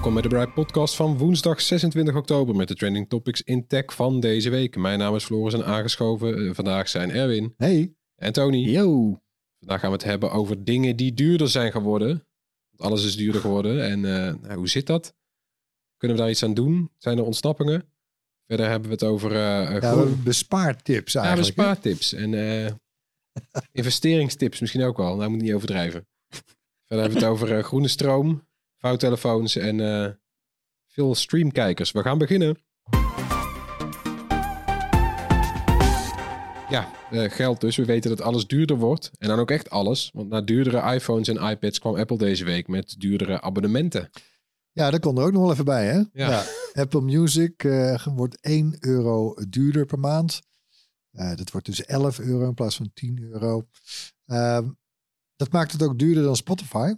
Welkom bij de Bright Podcast van woensdag 26 oktober met de trending topics in tech van deze week. Mijn naam is Floris en aangeschoven eh, vandaag zijn Erwin Hey. en Tony. Yo! Vandaag gaan we het hebben over dingen die duurder zijn geworden. Want alles is duurder geworden. En eh, nou, hoe zit dat? Kunnen we daar iets aan doen? Zijn er ontsnappingen? Verder hebben we het over eh Ja, groen- we hebben bespaartips ja, eigenlijk. hè? bespaartips en investeringstips misschien ook wel. Nou, moet niet overdrijven. Verder hebben we het over groene stroom, vouwtelefoons en eh, veel streamkijkers. We gaan beginnen. Ja, eh, geld dus. We weten dat alles duurder wordt. En dan ook echt alles. Want na duurdere iPhones en iPads kwam Apple deze week met duurdere abonnementen. Ja, dat kon er ook nog wel even bij, hè? Ja. Apple Music eh, wordt 1 euro duurder per maand. Dat wordt dus 11 euro in plaats van 10 euro. Ehm, dat maakt het ook duurder dan Spotify.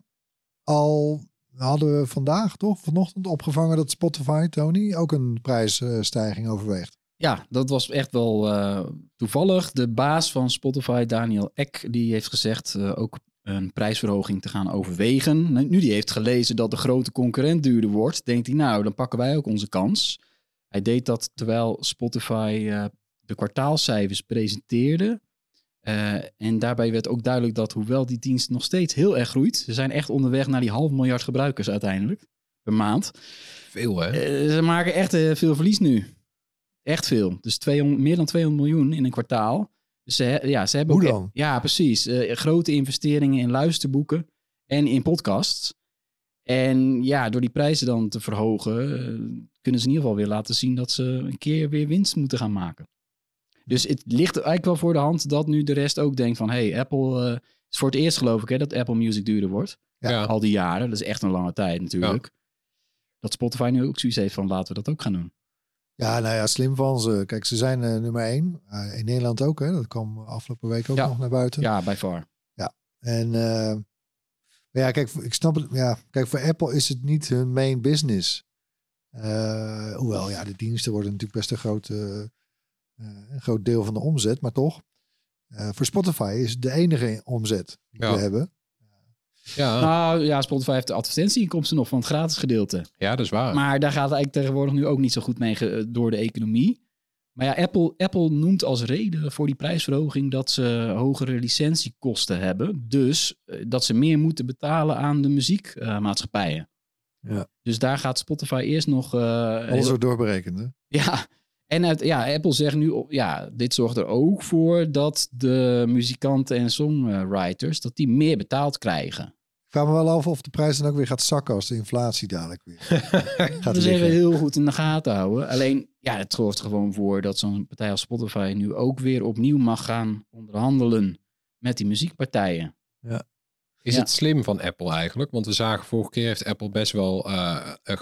Al hadden we vandaag toch, vanochtend opgevangen dat Spotify, Tony, ook een prijsstijging overweegt. Ja, dat was echt wel eh, toevallig. De baas van Spotify, Daniel Ek, die heeft gezegd eh, ook een prijsverhoging te gaan overwegen. Nu nu die heeft gelezen dat de grote concurrent duurder wordt, denkt hij nou, dan pakken wij ook onze kans. Hij deed dat terwijl Spotify eh, de kwartaalcijfers presenteerde. Eh, en daarbij werd ook duidelijk dat hoewel die dienst nog steeds heel erg groeit, ze zijn echt onderweg naar die half miljard gebruikers uiteindelijk per maand. Veel hè? Eh, ze maken echt eh, veel verlies nu. Echt veel. Dus 200, meer dan 200 miljoen in een kwartaal. Dus ze, ja, ze hebben Hoe ook- dan? Ja, precies. Grote investeringen in luisterboeken en in podcasts. En ja, door die prijzen dan te verhogen, kunnen ze in ieder geval weer laten zien dat ze een keer weer winst moeten gaan maken. Dus het ligt eigenlijk wel voor de hand dat nu de rest ook denkt van, hey, Apple eh, is voor het eerst geloof ik hè, dat Apple Music duurder wordt. Ja. Al die jaren, dat is echt een lange tijd natuurlijk. Dat Spotify nu ook zoiets heeft van, laten we dat ook gaan doen. Ja, nou ja, slim van ze. Kijk, ze zijn eh, nummer 1. in Nederland ook, hè? Dat kwam afgelopen week ook Ja. nog naar buiten. Ja, bij far. En eh, maar ja, kijk, ik snap het. Ja, kijk, voor Apple is het niet hun main business. Eh, hoewel, ja, de diensten worden natuurlijk best een groot, eh, eh, een groot deel van de omzet, maar toch. Eh, voor Spotify is het de enige omzet die Ja. we hebben. Ja, Nou ja, Spotify heeft de advertentieinkomsten nog van het gratis gedeelte. ja, dat is waar. Maar daar gaat eigenlijk tegenwoordig nu ook niet zo goed mee ge- door de economie. Maar ja, Apple, Apple noemt als reden voor die prijsverhoging dat ze hogere licentiekosten hebben. Dus eh, dat ze meer moeten betalen aan de muziekmaatschappijen. Ja. Dus daar gaat Spotify eerst nog... eh, Alles wordt doorberekend. Hè? Ja, en uit, ja, Apple zegt nu, ja, dit zorgt er ook voor dat de muzikanten en songwriters, dat die meer betaald krijgen. Ik vraag me wel af of de prijs dan ook weer gaat zakken als de inflatie dadelijk weer gaat Dat is even liggen. heel goed in de gaten houden. Alleen, ja, het zorgt er gewoon voor dat zo'n partij als Spotify nu ook weer opnieuw mag gaan onderhandelen met die muziekpartijen. Is Ja. het slim van Apple eigenlijk? Want we zagen vorige keer heeft Apple best wel eh, eh,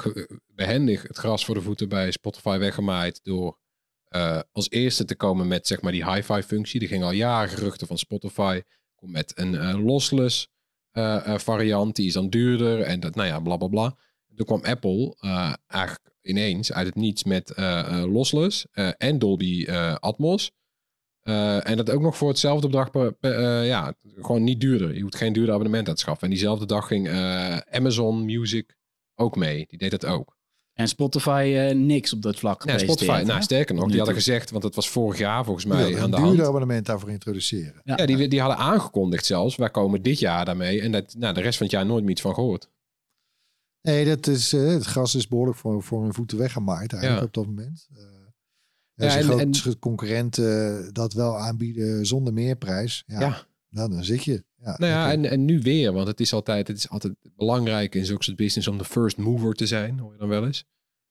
behendig het gras voor de voeten bij Spotify weggemaaid door eh, als eerste te komen met zeg maar die hi-fi functie. Er ging al jaren geruchten van Spotify komt met een eh, lossless eh, variant, die is dan duurder en dat, nou ja, bla bla bla. Toen kwam Apple eigenlijk ineens uit het niets met lossless en Dolby Atmos. En dat ook nog voor hetzelfde bedrag, ja, gewoon niet duurder. Je hoeft geen duurder abonnement aan te schaffen. En diezelfde dag ging Amazon Music ook mee. Die deed dat ook. En Spotify eh, niks op dat vlak Ja, Spotify, nou sterker nog, die hadden gezegd, want het was vorig jaar volgens mij aan de een hand. duurder abonnement daarvoor introduceren. Ja. Ja, die, die hadden aangekondigd zelfs, wij komen dit jaar daarmee. En dat, nou, de rest van het jaar nooit meer iets van gehoord. Nee, dat is, eh, het gas is behoorlijk voor, voor hun voeten weggemaaid eigenlijk Ja. op dat moment. Eh Ja, en- concurrenten dat wel aanbieden zonder meerprijs, ja, Ja. Nou, dan zit je. Ja, Nou ja, en, en nu weer, want het is altijd, het is altijd belangrijk in zulke soort business om de first mover te zijn, hoor je dan wel eens.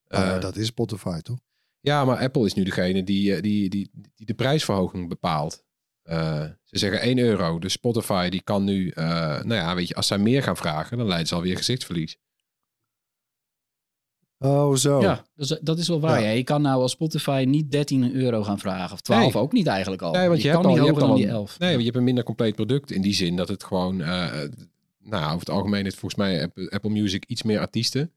Ja, Eh, dat is Spotify toch? Ja, maar Apple is nu degene die, eh, die, die, die de prijsverhoging bepaalt. Eh, ze zeggen 1 euro. Dus Spotify die kan nu, nou ja, weet je, als zij meer gaan vragen, dan leidt ze alweer gezichtsverlies. Oh, zo. Ja, dus, dat is wel waar. Ja. Ja. Je kan nou als Spotify niet 13 euro gaan vragen. Of 12 Nee. ook niet eigenlijk al. Nee, want je, kan hebt al, niet je hebt hoger al dan die een, 11. Nee, want je hebt een minder compleet product in die zin dat het gewoon, eh, nou, over het algemeen heeft volgens mij Apple, Apple Music iets meer artiesten.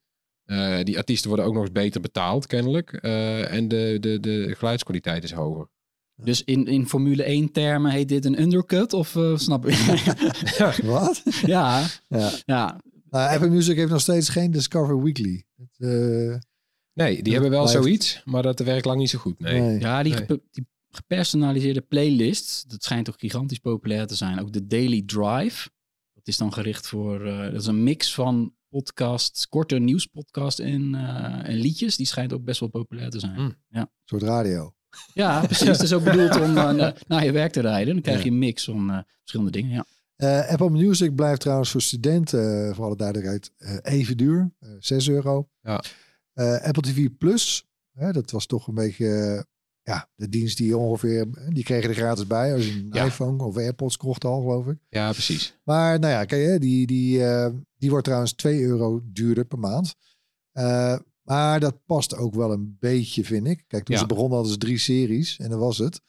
Eh, die artiesten worden ook nog eens beter betaald, kennelijk. Eh, en de, de, de geluidskwaliteit is hoger. Dus in, in Formule 1 termen heet dit een undercut? Of snap je? Wat? ja, Ja. ja. Nou, Apple Music heeft nog steeds geen Discover Weekly. Het, eh, Nee, die hebben wel blijft- zoiets, maar dat werkt lang niet zo goed. Nee. nee. ja die, Nee. die gepersonaliseerde playlist, dat schijnt toch gigantisch populair te zijn. Ook de Daily Drive, dat is dan gericht voor, eh, dat is een mix van podcasts, korte nieuwspodcasts en, eh, en liedjes. Die schijnt ook best wel populair te zijn. Hmm. Een soort radio. Ja, precies. Het is ook bedoeld om eh, na- naar je werk te rijden. Dan krijg Ja. je een mix van eh, verschillende dingen. Ja. Eh, Apple Music blijft trouwens voor studenten, eh, voor alle duidelijkheid, eh, even duur. eh 6 euro. Ja. Apple TV Plus, dat was toch een beetje ja, de dienst die ongeveer, die kregen er gratis bij als je een Ja. iPhone of AirPods kocht al, geloof ik. Ja, precies. Maar nou ja, kijk, die, die, die wordt trouwens 2 euro duurder per maand. Maar dat past ook wel een beetje, vind ik. Kijk, toen Ja. ze begonnen hadden ze drie series en dat was het.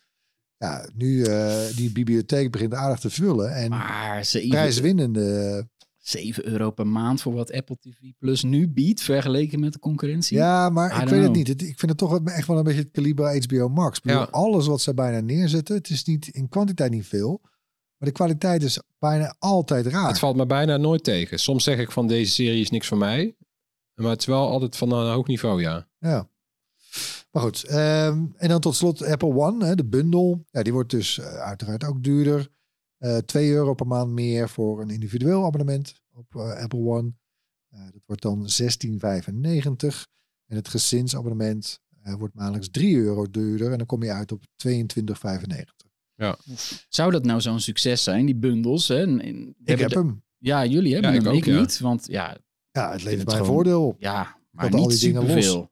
Ja, nu uh, die bibliotheek begint aardig te vullen. En Maar 7, prijswinnende. 7 euro per maand voor wat Apple TV Plus nu biedt, vergeleken met de concurrentie. Ja, maar I ik weet het niet. Het- ik vind het toch echt wel een beetje het kaliber HBO Max. Bedoel, Ja. Alles wat ze bijna neerzetten, het is niet in kwantiteit niet veel. Maar de kwaliteit is bijna altijd raar. Het valt me bijna nooit tegen. Soms zeg ik van deze serie is niks voor mij. Maar het is wel altijd van een hoog niveau, ja. Ja. Maar goed, ehm, en dan tot slot Apple One, hè, de bundel. Ja, die wordt dus eh, uiteraard ook duurder. Eh 2 euro per maand meer voor een individueel abonnement op eh, Apple One. Eh, dat wordt dan 16,95. En het gezinsabonnement eh, wordt maandelijks 3 euro duurder. En dan kom je uit op 22,95. Zou dat nou zo'n succes zijn, die bundels? Hè? En- en- Ik heb de- hem. Ja, jullie hebben Ja, hem. ik ook, ik ja. niet. Want ja, Ja, het levert mij een gewoon- voordeel op. ja maar al niet die dingen los.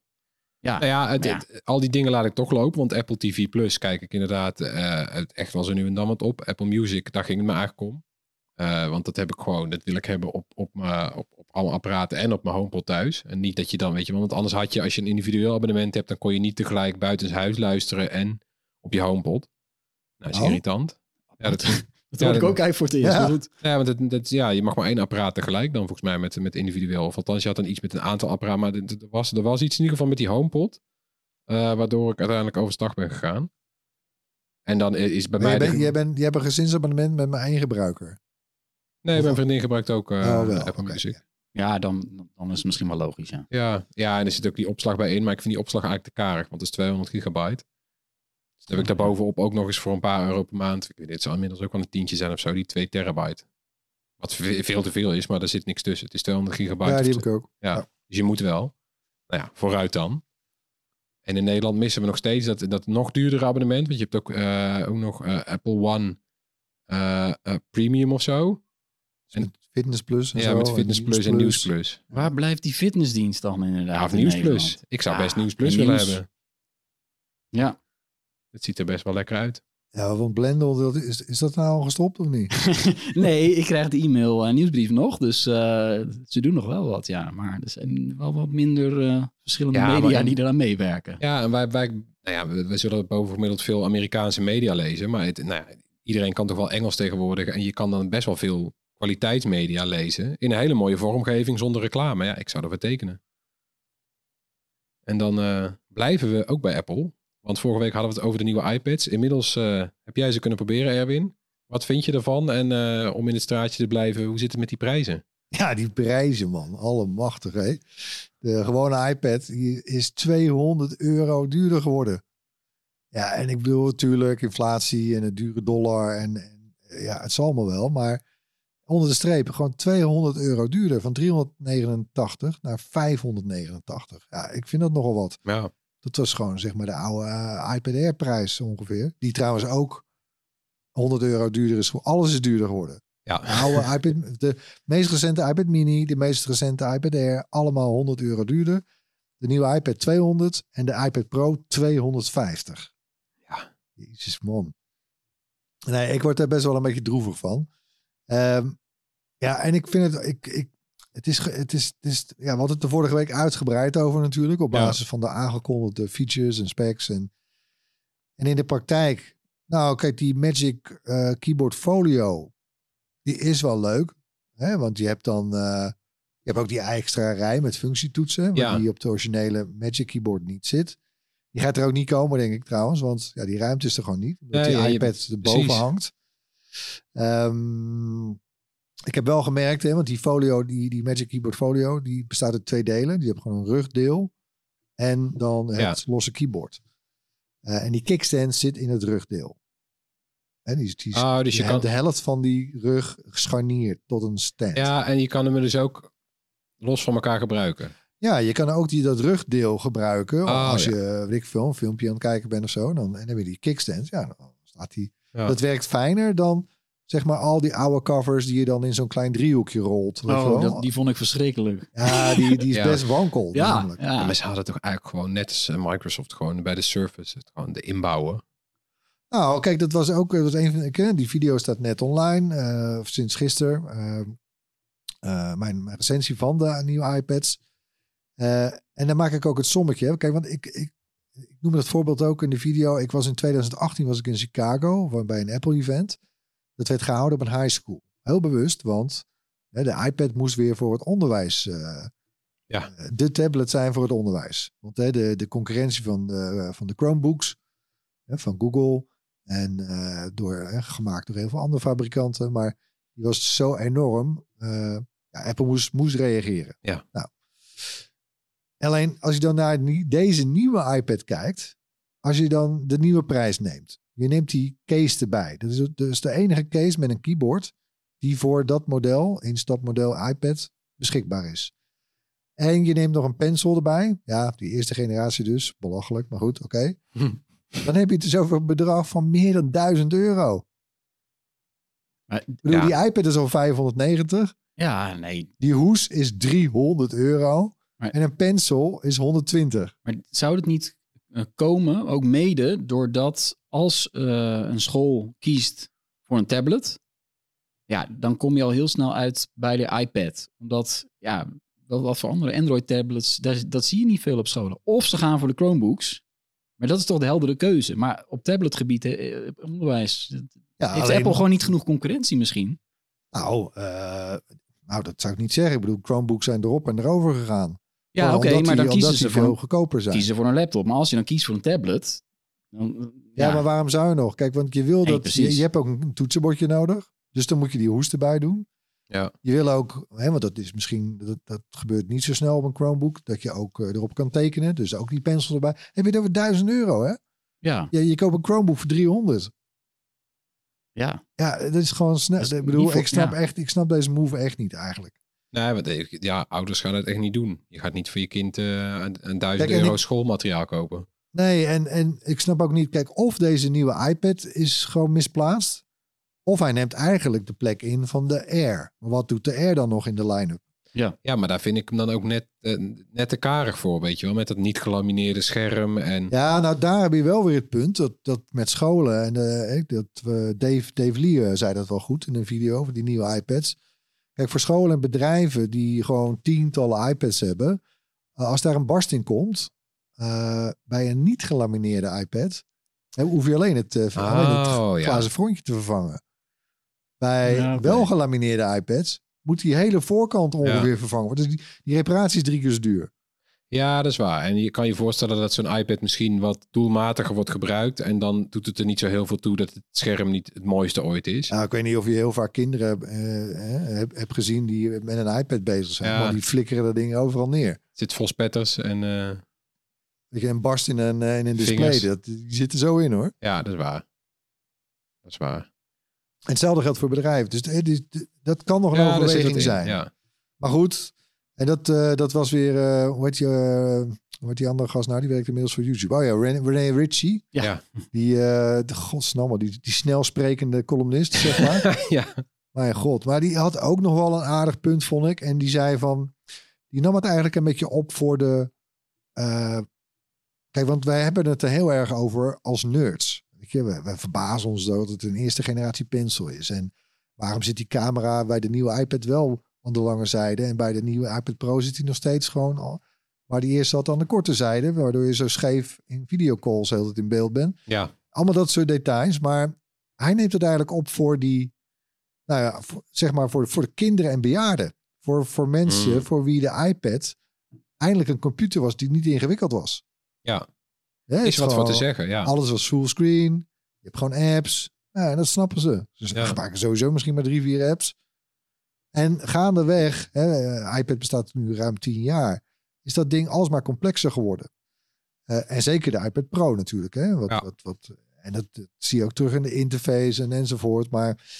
Ja, Nou ja, het, Ja. het- al die dingen laat ik toch lopen. Want Apple TV Plus kijk ik inderdaad het echt wel zo nu en dan wat op. Apple Music, daar ging het me eigenlijk om. Eh, want dat heb ik gewoon, dat wil ik hebben op, op, mijn, op, op alle apparaten en op mijn HomePod thuis. En niet dat je dan, weet je want anders had je, als je een individueel abonnement hebt, dan kon je niet tegelijk buiten huis luisteren en op je HomePod. Nou, is Oh. irritant. Ja, dat, dat ja, hoor ik ook eigenlijk voor het eerst. Ja. goed. ja, want het, dat, ja, je mag maar één apparaat tegelijk dan volgens mij met, met individueel. Of althans, je had dan iets met een aantal apparaten. Maar er- was, er was iets in ieder geval met die HomePod. eh, waardoor ik uiteindelijk overstag ben gegaan. En dan is bij Maar mij... jij, de- jij, bent, jij hebt een gezinsabonnement met mijn eigen gebruiker. nee, mijn vriendin gebruikt ook eh, Oh, wel, Apple Music. Ja, dan, dan is het misschien wel logisch, ja. Ja, ja, en er zit ook die opslag bij in. Maar ik vind die opslag eigenlijk te karig. Want het is 200 gigabyte. Dus dan heb ik daarbovenop ook nog eens voor een paar euro per maand. Ik weet het zou inmiddels ook wel een tientje zijn of zo. Die 2 terabyte. Wat ve- veel te veel is, maar daar zit niks tussen. Het is 200 gigabyte. Ja, die heb ik ook. Ja, Ja. dus je moet wel. Nou ja, vooruit dan. En in Nederland missen we nog steeds dat, dat nog duurdere abonnement. Want je hebt ook, eh, ook nog eh, Apple One eh, eh, Premium of zo. En- Met Fitness Plus en ja, zo, met en Fitness Plus en Nieuws Plus. Waar blijft die fitnessdienst dan inderdaad? Ja, of in Nieuws? Plus. Ik zou Ja, best Nieuws Plus en willen nieuws. hebben. Ja. Het ziet er best wel lekker uit. Ja, want Blendel, dat is, is dat nou al gestopt of niet? nee, ik krijg de e-mail en nieuwsbrief nog. Dus eh, ze doen nog wel wat, ja. Maar er zijn wel wat minder eh, verschillende Ja, maar media in- die eraan meewerken. Ja, en wij, wij, nou ja, we, we zullen bovengemiddeld veel Amerikaanse media lezen. Maar het, nou ja, iedereen kan toch wel Engels tegenwoordig. En je kan dan best wel veel kwaliteitsmedia lezen. In een hele mooie vormgeving zonder reclame. Ja, ik zou ervoor tekenen. En dan eh, blijven we ook bij Apple. Want vorige week hadden we het over de nieuwe iPads. Inmiddels eh, heb jij ze kunnen proberen, Erwin. Wat vind je ervan? En eh, om in het straatje te blijven, hoe zit het met die prijzen? Ja, die prijzen, man. Allemachtig, hè? De gewone iPad die is 200 euro duurder geworden. Ja, en ik bedoel natuurlijk inflatie en het dure dollar. En, en ja, het zal allemaal wel. Maar onder de streep gewoon 200 euro duurder. Van 389 naar 589. Ja, ik vind dat nogal wat. Ja. Dat was gewoon zeg maar de oude eh, iPad Air prijs ongeveer. Die trouwens ook 100 euro duurder is. Alles is duurder geworden. Ja. De oude iPad, de meest recente iPad mini, de meest recente iPad Air, allemaal 100 euro duurder. De nieuwe iPad 200 en de iPad Pro 250. Ja. Jezus man. Nee, ik word daar best wel een beetje droevig van. Ehm, ja, en ik vind het, ik, ik, het is, het is, het is, ja, we hadden het de vorige week uitgebreid over natuurlijk, op Ja. basis van de aangekondigde features en specs. En, en in de praktijk, nou kijk, die Magic eh, Keyboard Folio, die is wel leuk. Hè? Want je hebt dan, eh, je hebt ook die extra rij met functietoetsen, waar Ja. die op de originele Magic Keyboard niet zit. Die gaat er ook niet komen, denk ik trouwens, want ja, die ruimte is er gewoon niet. Omdat Ja, die ja, je- iPad erboven precies. hangt. Ehm, ik heb wel gemerkt, hè, want die folio, die, die Magic Keyboard Folio, die bestaat uit twee delen. Die hebben gewoon een rugdeel en dan het losse keyboard. Eh, en die kickstand zit in het rugdeel. En die, die, Oh, dus die je kan- de helft van die rug gescharnierd tot een stand. Ja, en je kan hem dus ook los van elkaar gebruiken. Ja, je kan ook die, dat rugdeel gebruiken. Oh, als ja. je, weet ik veel, een filmpje aan het kijken bent of zo. Dan, en dan heb je die kickstand. Ja, dan staat die. Ja. Dat werkt fijner dan, zeg maar, al die oude covers die je dan in zo'n klein driehoekje rolt. Oh, wel. dat, die vond ik verschrikkelijk. Ja, die, die is Ja. best wankel. Ja, namelijk. Ja, maar ze hadden toch eigenlijk gewoon net als eh, Microsoft gewoon bij de Surface het gewoon de inbouwen. Nou, kijk, dat was ook dat was een van ik, eh, die video staat net online eh, of sinds gisteren. Eh, eh, mijn, mijn recensie van de nieuwe iPads. Eh, en dan maak ik ook het sommetje. hè. Kijk, want ik, ik, ik noem dat voorbeeld ook in de video. Ik was in 2018 was ik in Chicago bij een Apple event. Dat werd gehouden op een high school. Heel bewust, want hè, de iPad moest weer voor het onderwijs. eh, Ja. eh, de tablet zijn voor het onderwijs. Want hè, de, de concurrentie van de, van de Chromebooks hè, van Google en eh, door, hè, gemaakt door heel veel andere fabrikanten. Maar die was zo enorm. eh, ja, Apple moest, moest reageren. Ja. Nou. Alleen als je dan naar deze nieuwe iPad kijkt, als je dan de nieuwe prijs neemt, je neemt die case erbij. Dat is dus de enige case met een keyboard die voor dat model, instapmodel iPad, beschikbaar is. En je neemt nog een pencil erbij. Ja, die eerste generatie dus. Belachelijk, maar goed, oké. Hm. Dan heb je het dus over een bedrag van meer dan 1000 euro. Maar- Ik bedoel, Ja. die iPad is al 590. Ja, nee. Die hoes is 300 euro. Maar- En een pencil is 120. Maar zou het niet komen, ook mede, doordat als eh, een school kiest voor een tablet, ja, dan kom je al heel snel uit bij de iPad. Omdat, ja, wat, wat voor andere Android-tablets, daar- dat zie je niet veel op scholen. Of ze gaan voor de Chromebooks. Maar dat is toch de heldere keuze. Maar op tabletgebied, eh, op onderwijs, Ja, heeft alleen- Apple gewoon niet genoeg concurrentie misschien. Nou, eh, nou, dat zou ik niet zeggen. Ik bedoel, Chromebooks zijn erop en erover gegaan. Ja, oké, maar dan kiezen ze, voor, veel goedkoper zijn. kiezen voor een laptop. Maar als je dan kiest voor een tablet, dan, Ja, maar waarom zou je nog? Kijk, want je wil Nee, dat. Je, je hebt ook een toetsenbordje nodig. Dus dan moet je die hoes erbij doen. Ja. Je wil ook, hè, want dat is misschien, dat, dat gebeurt niet zo snel op een Chromebook, dat je ook eh, erop kan tekenen. Dus ook die pencil erbij. Heb je het over 1000 euro, hè? ja, Ja, je koopt een Chromebook voor 300. ja. Ja, dat is gewoon snel. Ik bedoel, voor- ik snap ja. echt, ik snap deze move echt niet eigenlijk. Nee, want eh, ja, ouders gaan het echt niet doen. Je gaat niet voor je kind eh, een, een duizend Kijk, euro ik- schoolmateriaal kopen. Nee, en, en ik snap ook niet, kijk, of deze nieuwe iPad is gewoon misplaatst. Of hij neemt eigenlijk de plek in van de Air. Maar wat doet de Air dan nog in de line-up? Ja, maar daar vind ik hem dan ook net, eh, net te karig voor, weet je wel. Met dat niet gelamineerde scherm en... Ja, nou daar heb je wel weer het punt dat, dat met scholen en eh, dat we Dave, Dave Lee zei dat wel goed in een video over die nieuwe iPads. Kijk, voor scholen en bedrijven die gewoon tientallen iPads hebben, eh, als daar een barst in komt eh, bij een niet gelamineerde iPad, hè, hoef je alleen het, ja. glazen frontje te vervangen. Bij Ja, wel gelamineerde iPads moet die hele voorkant ongeveer vervangen worden. Dus die, die reparatie is drie keer zo duur. Ja, dat is waar. En je kan je voorstellen dat zo'n iPad misschien wat doelmatiger wordt gebruikt. En dan doet het er niet zo heel veel toe dat het scherm niet het mooiste ooit is. Nou, ik weet niet of je heel vaak kinderen eh, eh, hebt, gezien die met een iPad bezig zijn. Ja. Maar die flikkeren dat ding overal neer. zit vol spetters en eh, je, een barst in een, eh, in een display. Vingers. Dat, die zit er zo in hoor. ja, dat is waar. Dat is waar. En hetzelfde geldt voor bedrijven. Dus eh, dat kan nog een Ja, overweging zijn. Ja. Maar goed, en dat, eh, dat was weer, eh, hoe, heet die, eh, hoe heet die andere gast nou? Die werkt inmiddels voor YouTube. Oh ja, René, René Ritchie. Ja. Ja. Die, eh de godsnamme, die, die snel sprekende columnist, zeg maar. ja. Mijn god. Maar die had ook nog wel een aardig punt, vond ik. En die zei van, die nam het eigenlijk een beetje op voor de... eh, kijk, want wij hebben het er heel erg over als nerds. Weet je, we, we verbazen ons dat het een eerste generatie pencil is. En waarom zit die camera bij de nieuwe iPad wel aan de lange zijde en bij de nieuwe iPad Pro zit hij nog steeds gewoon al, waar die eerst zat aan de korte zijde, waardoor je zo scheef in videocalls heel het in beeld bent. ja. Allemaal dat soort details, maar hij neemt het eigenlijk op voor die, nou ja, voor- zeg maar voor, voor de kinderen en bejaarden. Voor, voor mensen Mm. voor wie de iPad eindelijk een computer was die niet ingewikkeld was. Ja. Het Is wat voor te zeggen, ja. alles was fullscreen. Je hebt gewoon apps. Ja, en dat snappen ze. Dus ze Ja. gebruiken sowieso misschien maar drie, vier apps. En gaandeweg, hè, eh, iPad bestaat nu ruim tien jaar, is dat ding alsmaar complexer geworden. Eh, en zeker de iPad Pro natuurlijk. Hè, wat, Ja. wat, wat, en dat, dat zie je ook terug in de interface en enzovoort. Maar,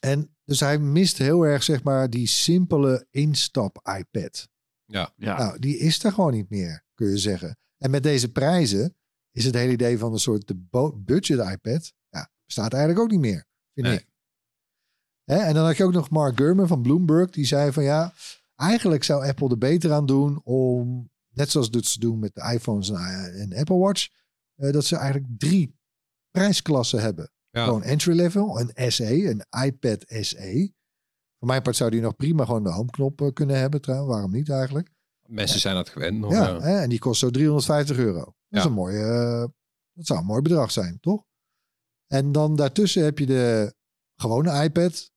en dus hij mist heel erg, zeg maar, die simpele instap iPad. Ja. Ja. Nou, die is er gewoon niet meer, kun je zeggen. En met deze prijzen is het hele idee van een soort de bo- budget iPad, ja, bestaat eigenlijk ook niet meer, vind Nee. ik. Hè? En dan had je ook nog Mark Gurman van Bloomberg, die zei van ja, eigenlijk zou Apple er beter aan doen om, net zoals dat ze doen met de iPhones en, en Apple Watch, eh, dat ze eigenlijk drie prijsklassen hebben. Ja. Gewoon entry level, een SE, een iPad SE. Voor mijn part zou die nog prima gewoon de homeknop eh, kunnen hebben trouwens. Waarom niet eigenlijk? Mensen zijn dat gewend. Nog, Ja, ja. hè, en die kost zo 350 euro. Dat, is een mooie, eh, dat zou een mooi bedrag zijn, toch? En dan daartussen heb je de gewone iPad.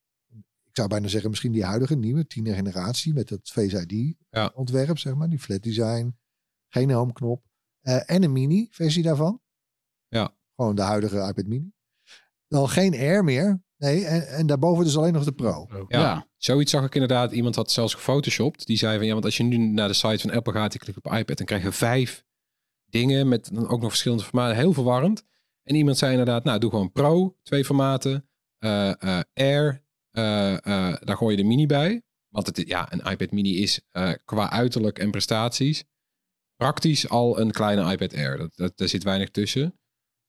Ik zou bijna zeggen misschien die huidige nieuwe, tiende generatie met het Face ID Ja. ontwerp, zeg maar. Die flat design, geen homeknop. Eh, en een mini versie daarvan. Ja. Gewoon de huidige iPad mini. Dan geen Air meer. Nee, en, en daarboven dus alleen nog de Pro. Ja. Ja. Zoiets zag ik inderdaad. Iemand had zelfs gefotoshopt. Die zei van ja, want als je nu naar de site van Apple gaat, je klikt op iPad, dan krijg je vijf dingen met dan ook nog verschillende formaten. Heel verwarrend. En iemand zei inderdaad, nou doe gewoon Pro, twee formaten, eh, eh, Air, daar gooi je de mini bij. Want het, ja, een iPad mini is eh, qua uiterlijk en prestaties praktisch al een kleine iPad Air. Dat, dat, daar zit weinig tussen.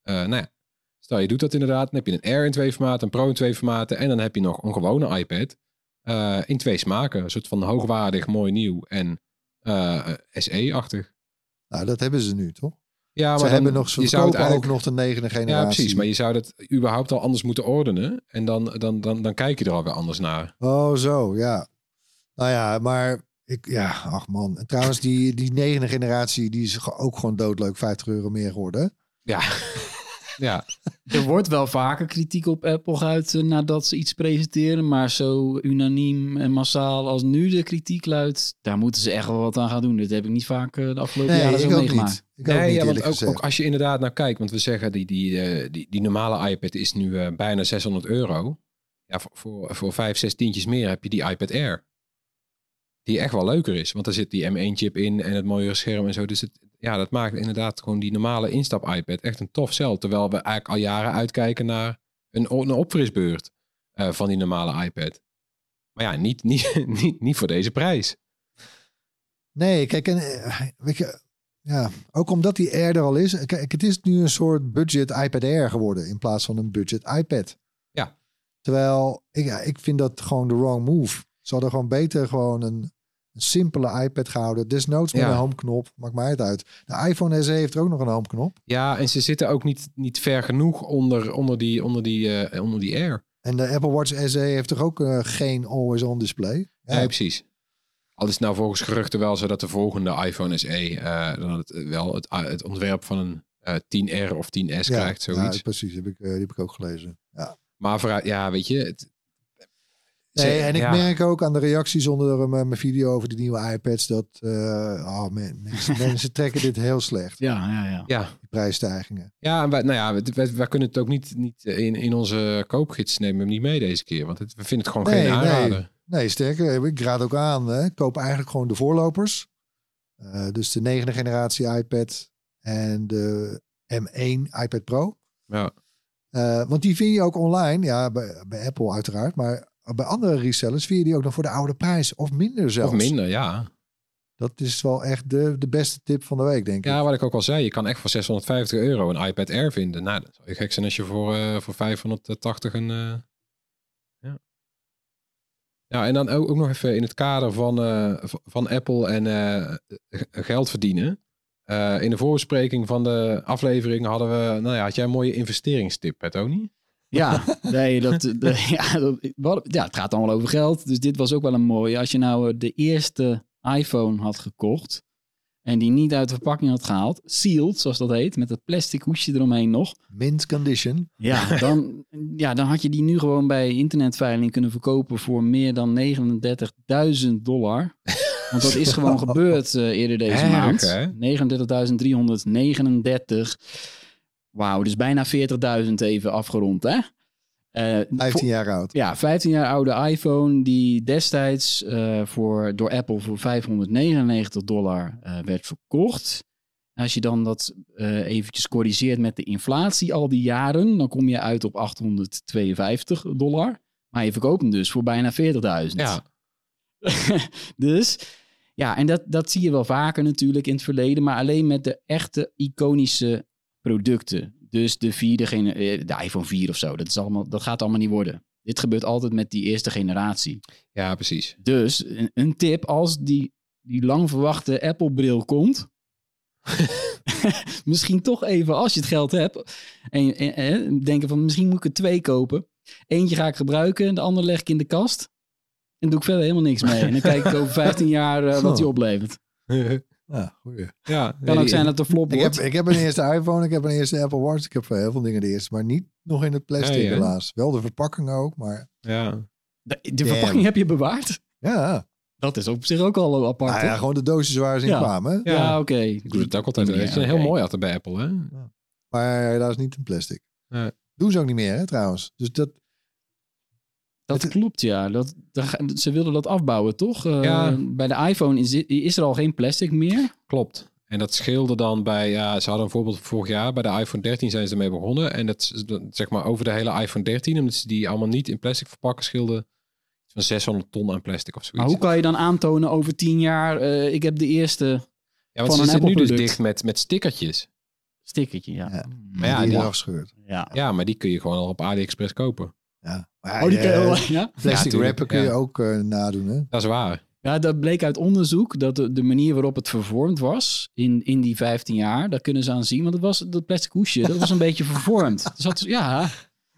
Eh, nou ja, stel je doet dat inderdaad, dan heb je een Air in twee formaten, een Pro in twee formaten en dan heb je nog een gewone iPad eh, in twee smaken. Een soort van hoogwaardig, mooi nieuw en eh, SE-achtig. Nou, dat hebben ze nu, toch? Ja, ze dan- hebben nog, ze je zou ook eigenlijk- nog de negende generatie. Ja, precies. Maar je zou dat überhaupt al anders moeten ordenen. En dan, dan, dan, dan kijk je er alweer anders naar. Oh, zo, ja. Nou ja, maar ik, ja, ach man. En trouwens, die, die negende generatie, die is ook gewoon doodleuk 50 euro meer geworden. Ja. Ja. Er wordt wel vaker kritiek op Apple geuit eh, nadat ze iets presenteren. Maar zo unaniem en massaal als nu de kritiek luidt, daar moeten ze echt wel wat aan gaan doen. Dit heb ik niet vaak eh, de afgelopen Nee, jaren zo ik ook meegemaakt. Nee, ja, want ook, als je inderdaad nou kijkt, want we zeggen die, die, eh, die, die normale iPad is nu bijna 600 euro. Ja, voor, voor, voor 5, 6 tientjes meer heb je die iPad Air. Die echt wel leuker is, want daar zit die M1-chip in en het mooiere scherm en zo. Dus het, ja, dat maakt inderdaad gewoon die normale instap-iPad echt een tof cel. Terwijl we eigenlijk al jaren uitkijken naar een, een opfrisbeurt eh, van die normale iPad. Maar ja, niet, niet, niet, niet voor deze prijs. Nee, kijk, en, eh, weet je, ja, ook omdat die Air er al is. Kijk, het is nu een soort budget iPad Air geworden in plaats van een budget iPad. Ja. Terwijl, ik, ja, ik vind dat gewoon de wrong move. Ze hadden gewoon beter gewoon een, een simpele iPad gehouden. Desnoods met Ja. een homeknop, maakt mij het uit. De iPhone SE heeft er ook nog een homeknop. Ja, en ze zitten ook niet, niet ver genoeg onder, onder, die, onder, die, eh, onder die Air. En de Apple Watch SE heeft toch ook eh, geen always-on display? Ja. Nee, precies. Al is het nou volgens geruchten wel zo dat de volgende iPhone SE eh, dan het, wel het, het ontwerp van een eh 10R of 10S krijgt, zoiets. Ja, precies. Heb ik, die heb ik ook gelezen. Ja. Maar vooruit, ja, weet je... Het, Nee, en ik ja. merk ook aan de reacties onder eh, mijn video over de nieuwe iPads dat eh, oh man, mensen, mensen trekken dit heel slecht, Ja, ja, ja. Ja, die prijsstijgingen. ja, en wij, nou ja, wij, wij- wij kunnen het ook niet, niet in, in onze koopgids nemen we hem niet mee deze keer. Want het, we vinden het gewoon Nee, geen nee. aanrader. Nee, sterker, ik raad ook aan, hè, koop eigenlijk gewoon de voorlopers. Eh, dus de negende generatie iPad en de M1 iPad Pro. Ja. Eh, want die vind je ook online. Ja, bij, bij Apple uiteraard. Maar bij andere resellers vind je die ook nog voor de oude prijs. Of minder zelfs. Of minder, ja. Dat is wel echt de, de beste tip van de week, denk ik. Ja, wat ik ook al zei, je kan echt voor 650 euro een iPad Air vinden. Nou, dat zou je gek zijn als je voor, eh, voor 580 een... eh, ja. ja, en dan ook, ook nog even in het kader van, eh, van Apple en geld verdienen. In de voorbespreking van de aflevering hadden we, nou ja, had jij een mooie investeringstip, hè, Tony? Ja, nee, dat, de- ja, dat, ja, het gaat allemaal over geld. Dus dit was ook wel een mooie. Als je nou eh, de eerste iPhone had gekocht en die niet uit de verpakking had gehaald, sealed, zoals dat heet, met het plastic hoesje eromheen nog. Mint condition. Ja, dan, ja, dan had je die nu gewoon bij internetveiling kunnen verkopen voor meer dan 39.000 dollar. Want dat is gewoon gebeurd eh, eerder deze maand. hè? 39.339. Wauw, dus bijna 40.000 even afgerond, hè? Eh, 15 voor- jaar oud. ja, 15 jaar oude iPhone die destijds eh, voor, door Apple voor 599 dollar eh, werd verkocht. Als je dan dat eh eventjes corrigeert met de inflatie al die jaren, dan kom je uit op 852 dollar. Maar je verkoopt hem dus voor bijna 40.000. Ja, dus ja, en dat, dat zie je wel vaker natuurlijk in het verleden, maar alleen met de echte iconische producten. Dus de vierde gene- eh, de iPhone 4 of zo. Dat, is allemaal, dat gaat allemaal niet worden. Dit gebeurt altijd met die eerste generatie. ja, precies. Dus een, een tip als die, die lang verwachte Apple-bril komt. misschien toch even, als je het geld hebt. En, en, en denken van misschien moet ik er twee kopen. Eentje ga ik gebruiken, de andere leg ik in de kast. En doe ik verder helemaal niks mee. En dan kijk ik over 15 jaar eh, wat die oplevert. Ja, goeie. ja, Kan ook zijn dat er flop Ik heb, ik heb een eerste iPhone, ik heb een eerste Apple Watch. Ik heb voor heel veel dingen de eerste, maar niet nog in het plastic Nee, helaas. Wel de verpakking ook, maar Ja. De, de verpakking heb je bewaard. ja. Dat is op zich ook al apart. Nou ja, gewoon de doosjes waar ze in Ja. kwamen. hè? ja, Ja. oké. Ik doe het ook altijd. Ja, Het is heel mooi altijd bij Apple, hè? Maar helaas niet in plastic. Nee. Doen ze ook niet meer, hè, trouwens. Dus dat, Dat Het- klopt, ja. Dat, ze wilden dat afbouwen, toch? Eh. Bij de iPhone is, is er al geen plastic meer. Klopt. En dat scheelde dan bij, ja, ze hadden een voorbeeld vorig jaar. Bij de iPhone 13 zijn ze ermee begonnen. En dat zeg maar over de hele iPhone 13, omdat ze die allemaal niet in plastic verpakken, scheelde iets van 600 ton aan plastic of zoiets. Maar hoe kan je dan aantonen over tien jaar, eh, ik heb de eerste ja, want van ze een zitten nu dus dicht met, met stickertjes. stickertje? Ja. Ja. Maar ja, die die- ja. Ja, maar die kun je gewoon al op AliExpress kopen. Ja. Maar Oh, die kan je wel- ja? Plastic Ja, wrapper kun je ook eh, nadoen, hè? Dat is waar. ja, dat bleek uit onderzoek dat de, de manier waarop het vervormd was in, in die 15 jaar, daar kunnen ze aan zien. Want het was dat plastic hoesje, dat was een beetje vervormd. Er zat, ja,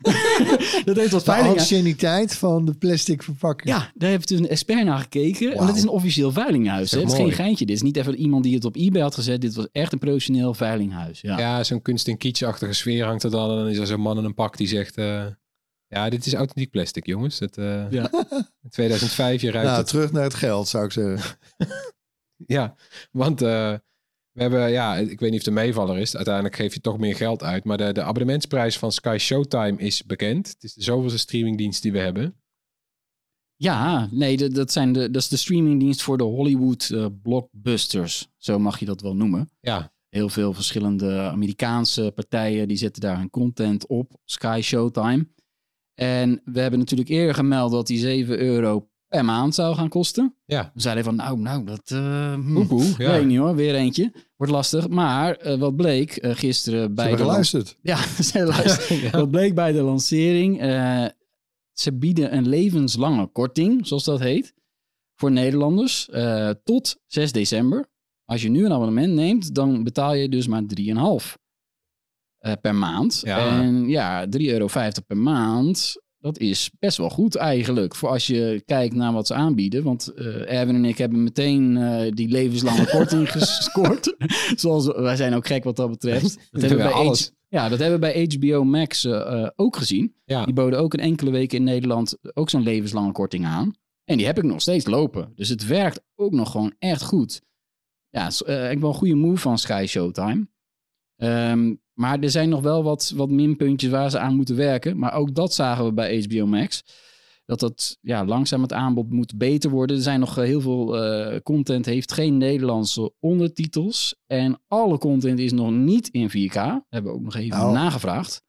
dat heeft wat De veiling. anciëniteit van de plastic verpakking. Ja, daar heeft dus een expert naar gekeken. En dat is een officieel veilinghuis. Dat Het is geen geintje. Dit is niet even iemand die het op eBay had gezet. Dit was echt een professioneel veilinghuis. Ja. Ja, zo'n kunst- en kitschachtige sfeer hangt er dan. En dan is er zo'n man in een pak die zegt... eh, ja, dit is authentiek plastic, jongens. Het, eh, Ja. in 2005, je ruikt Nou, het. terug naar het geld, zou ik zeggen. Ja, want eh, we hebben, ja, ik weet niet of de meevaller is. Uiteindelijk geef je toch meer geld uit. Maar de, de abonnementsprijs van Sky Showtime is bekend. Het is de zoveelste streamingdienst die we hebben. Ja, nee, dat, dat, zijn de, dat is de streamingdienst voor de Hollywood eh, blockbusters. Zo mag je dat wel noemen. Ja, Heel veel verschillende Amerikaanse partijen die zetten daar hun content op. Sky Showtime. En we hebben natuurlijk eerder gemeld dat die 7 euro per maand zou gaan kosten. ja. We zeiden van, nou, nou, dat... eh, hm, Oepoe, ja. Weet ik niet hoor, weer eentje. Wordt lastig. Maar eh, wat bleek eh, gisteren Ze bij hebben de... geluisterd. Ja, ze hebben geluisterd. Ja. Wat bleek bij de lancering? ze bieden een levenslange korting, zoals dat heet, voor Nederlanders tot 6 december. Als je nu een abonnement neemt, dan betaal je dus maar 3,5 eh, per maand. Ja. En ja, 3,50 euro per maand, dat is best wel goed eigenlijk. Voor als je kijkt naar wat ze aanbieden. Want eh Erwin en ik hebben meteen eh, die levenslange korting gescoord. Zoals, wij zijn ook gek wat dat betreft. Dat hebben we bij alles. H- ja, dat hebben we bij HBO Max ook gezien. Ja. Die boden ook een enkele weken in Nederland ook zo'n levenslange korting aan. En die heb ik nog steeds lopen. Dus het werkt ook nog gewoon echt goed. Ja, ik wel een goede move van Sky Showtime. Ehm, maar er zijn nog wel wat, wat minpuntjes waar ze aan moeten werken. Maar ook dat zagen we bij HBO Max. dat dat ja, langzaam het aanbod moet beter worden. Er zijn nog eh, heel veel eh, content, heeft geen Nederlandse ondertitels. En alle content is nog niet in 4K. Hebben we ook nog even Nou, nagevraagd.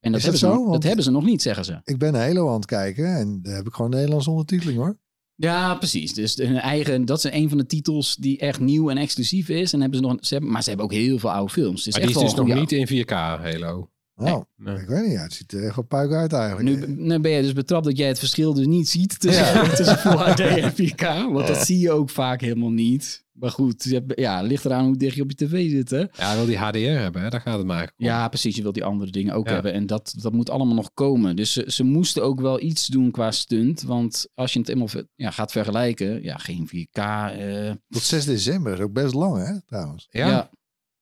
En dat, hebben, dat ze nog, dat hebben ze nog niet, zeggen ze. Ik ben Halo aan het kijken en daar heb ik gewoon Nederlandse ondertiteling hoor. Ja, precies. Dus hun eigen, dat is een van de titels die echt nieuw en exclusief is. En hebben ze nog, ze hebben, maar ze hebben ook heel veel oude films. Dus Maar die is dus nog niet in 4K, Halo. Oh, Nee. ik weet niet. Ja, het ziet er echt wel puik uit eigenlijk. Nu, nu ben je dus betrapt dat jij het verschil dus niet ziet tussen, Ja. tussen Full HD en 4K. Want dat zie je ook vaak helemaal niet. Maar goed, je hebt- ja, het ligt eraan hoe dicht je op je tv zit. Hè? Ja, hij wil die HDR hebben, hè? daar gaat het maar. Ja, precies. Je wilt die andere dingen ook Ja. hebben. En dat, dat moet allemaal nog komen. Dus ze, ze moesten ook wel iets doen qua stunt. Want als je het helemaal ver- ja, gaat vergelijken, ja, geen 4K. eh, Tot 6 december is ook best lang hè, trouwens. Ja?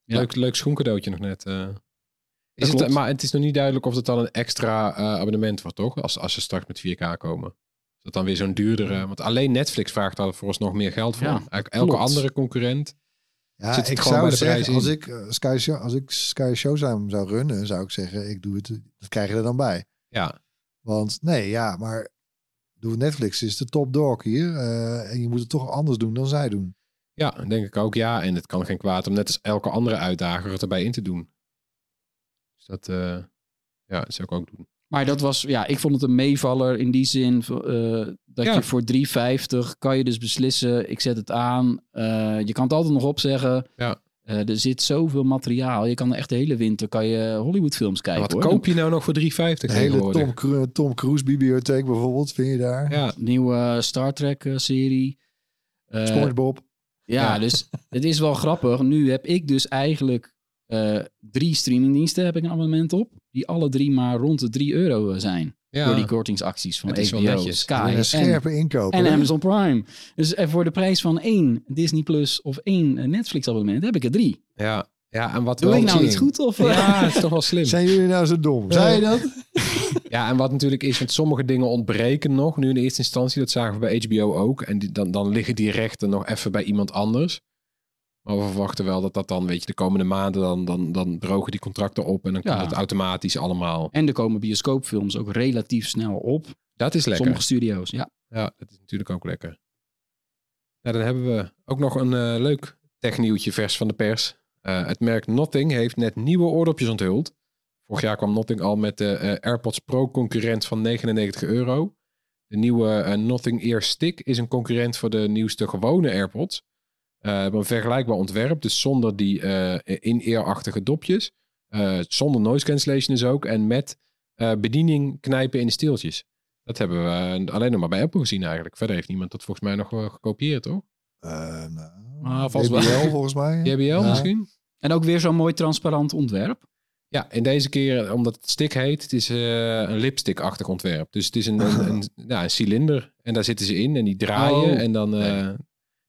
Leuk, leuk schoencadeautje nog net. eh. Is het, maar het is nog niet duidelijk of het dan een extra eh, abonnement wordt, toch? Als, als ze straks met 4K komen. Is dat dan weer zo'n duurdere... Want alleen Netflix vraagt daar voor ons nog meer geld voor. Ja, elke klopt. andere concurrent. Ja, Zit het ik gewoon bij zou de prijs zeggen, als ik, eh, Sky Show, als ik Sky Showtime zou runnen, zou ik zeggen, ik doe het, dat krijg je er dan bij. Ja, Want nee, ja, maar doe Netflix is de top dog hier. eh, en je moet het toch anders doen dan zij doen. ja, denk ik ook. Ja, en het kan geen kwaad om net als elke andere uitdager het erbij in te doen. Dus dat, eh, ja, dat zou ik ook doen. Maar dat was, ja, ik vond het een meevaller in die zin eh, dat Ja. je voor 3,50 kan je dus beslissen, ik zet het aan. Eh, je kan het altijd nog opzeggen. Ja. Eh, er zit zoveel materiaal. Je kan echt de hele winter kan je Hollywoodfilms kijken. Wat hoor. koop je nou nog voor 3,50 De hele? Tom, Cru- Tom Cruise bibliotheek bijvoorbeeld, vind je daar? Ja, Nieuwe Star Trek serie. Eh, SpongeBob. ja, Ja. dus het is wel grappig. Nu heb ik dus eigenlijk eh, drie streamingdiensten heb ik een abonnement op. Die alle drie maar rond de 3 euro zijn. ja. Door die kortingsacties van HBO, netjes. Sky een en scherpe inkoop. En hè? Amazon Prime. Dus eh, voor de prijs van één Disney Plus of één eh, Netflix abonnement heb ik er drie. ja. ja, en wat Doe wel ik nou iets goed? Of, eh? Ja, dat is toch wel slim. Zijn jullie nou zo dom? Zei je dat? Ja, en wat natuurlijk is, want sommige dingen ontbreken nog. Nu in eerste instantie, dat zagen we bij HBO ook. En die, dan, dan liggen die rechten nog even bij iemand anders. Maar we verwachten wel dat dat dan, weet je, de komende maanden, dan, dan, dan drogen die contracten op. En dan Ja. komt het automatisch allemaal. En er komen bioscoopfilms ook relatief snel op. Dat is lekker. Sommige studio's, ja. Ja, dat is natuurlijk ook lekker. Ja, dan hebben we ook nog een eh, leuk technieuwtje vers van de pers. Eh, het merk Nothing heeft net nieuwe oordopjes onthuld. Vorig jaar kwam Nothing al met de eh, AirPods Pro concurrent van 99 euro. De nieuwe Nothing Ear Stick is een concurrent voor de nieuwste gewone AirPods. Eh hebben een vergelijkbaar ontwerp, dus zonder die eh in-ear-achtige dopjes. Eh, zonder noise cancellation dus ook. En met eh, bediening knijpen in de steeltjes. Dat hebben we alleen nog maar bij Apple gezien eigenlijk. Verder heeft niemand dat volgens mij nog wel gekopieerd, toch? Eh, nou, Ah, vast JBL wel. volgens mij. JBL Ja. misschien? En ook weer zo'n mooi transparant ontwerp. Ja, en deze keer, omdat het stick heet, het is eh, een lipstick-achtig ontwerp. Dus het is een, een, een, ja, een cilinder. En daar zitten ze in en die draaien. Oh. En dan eh,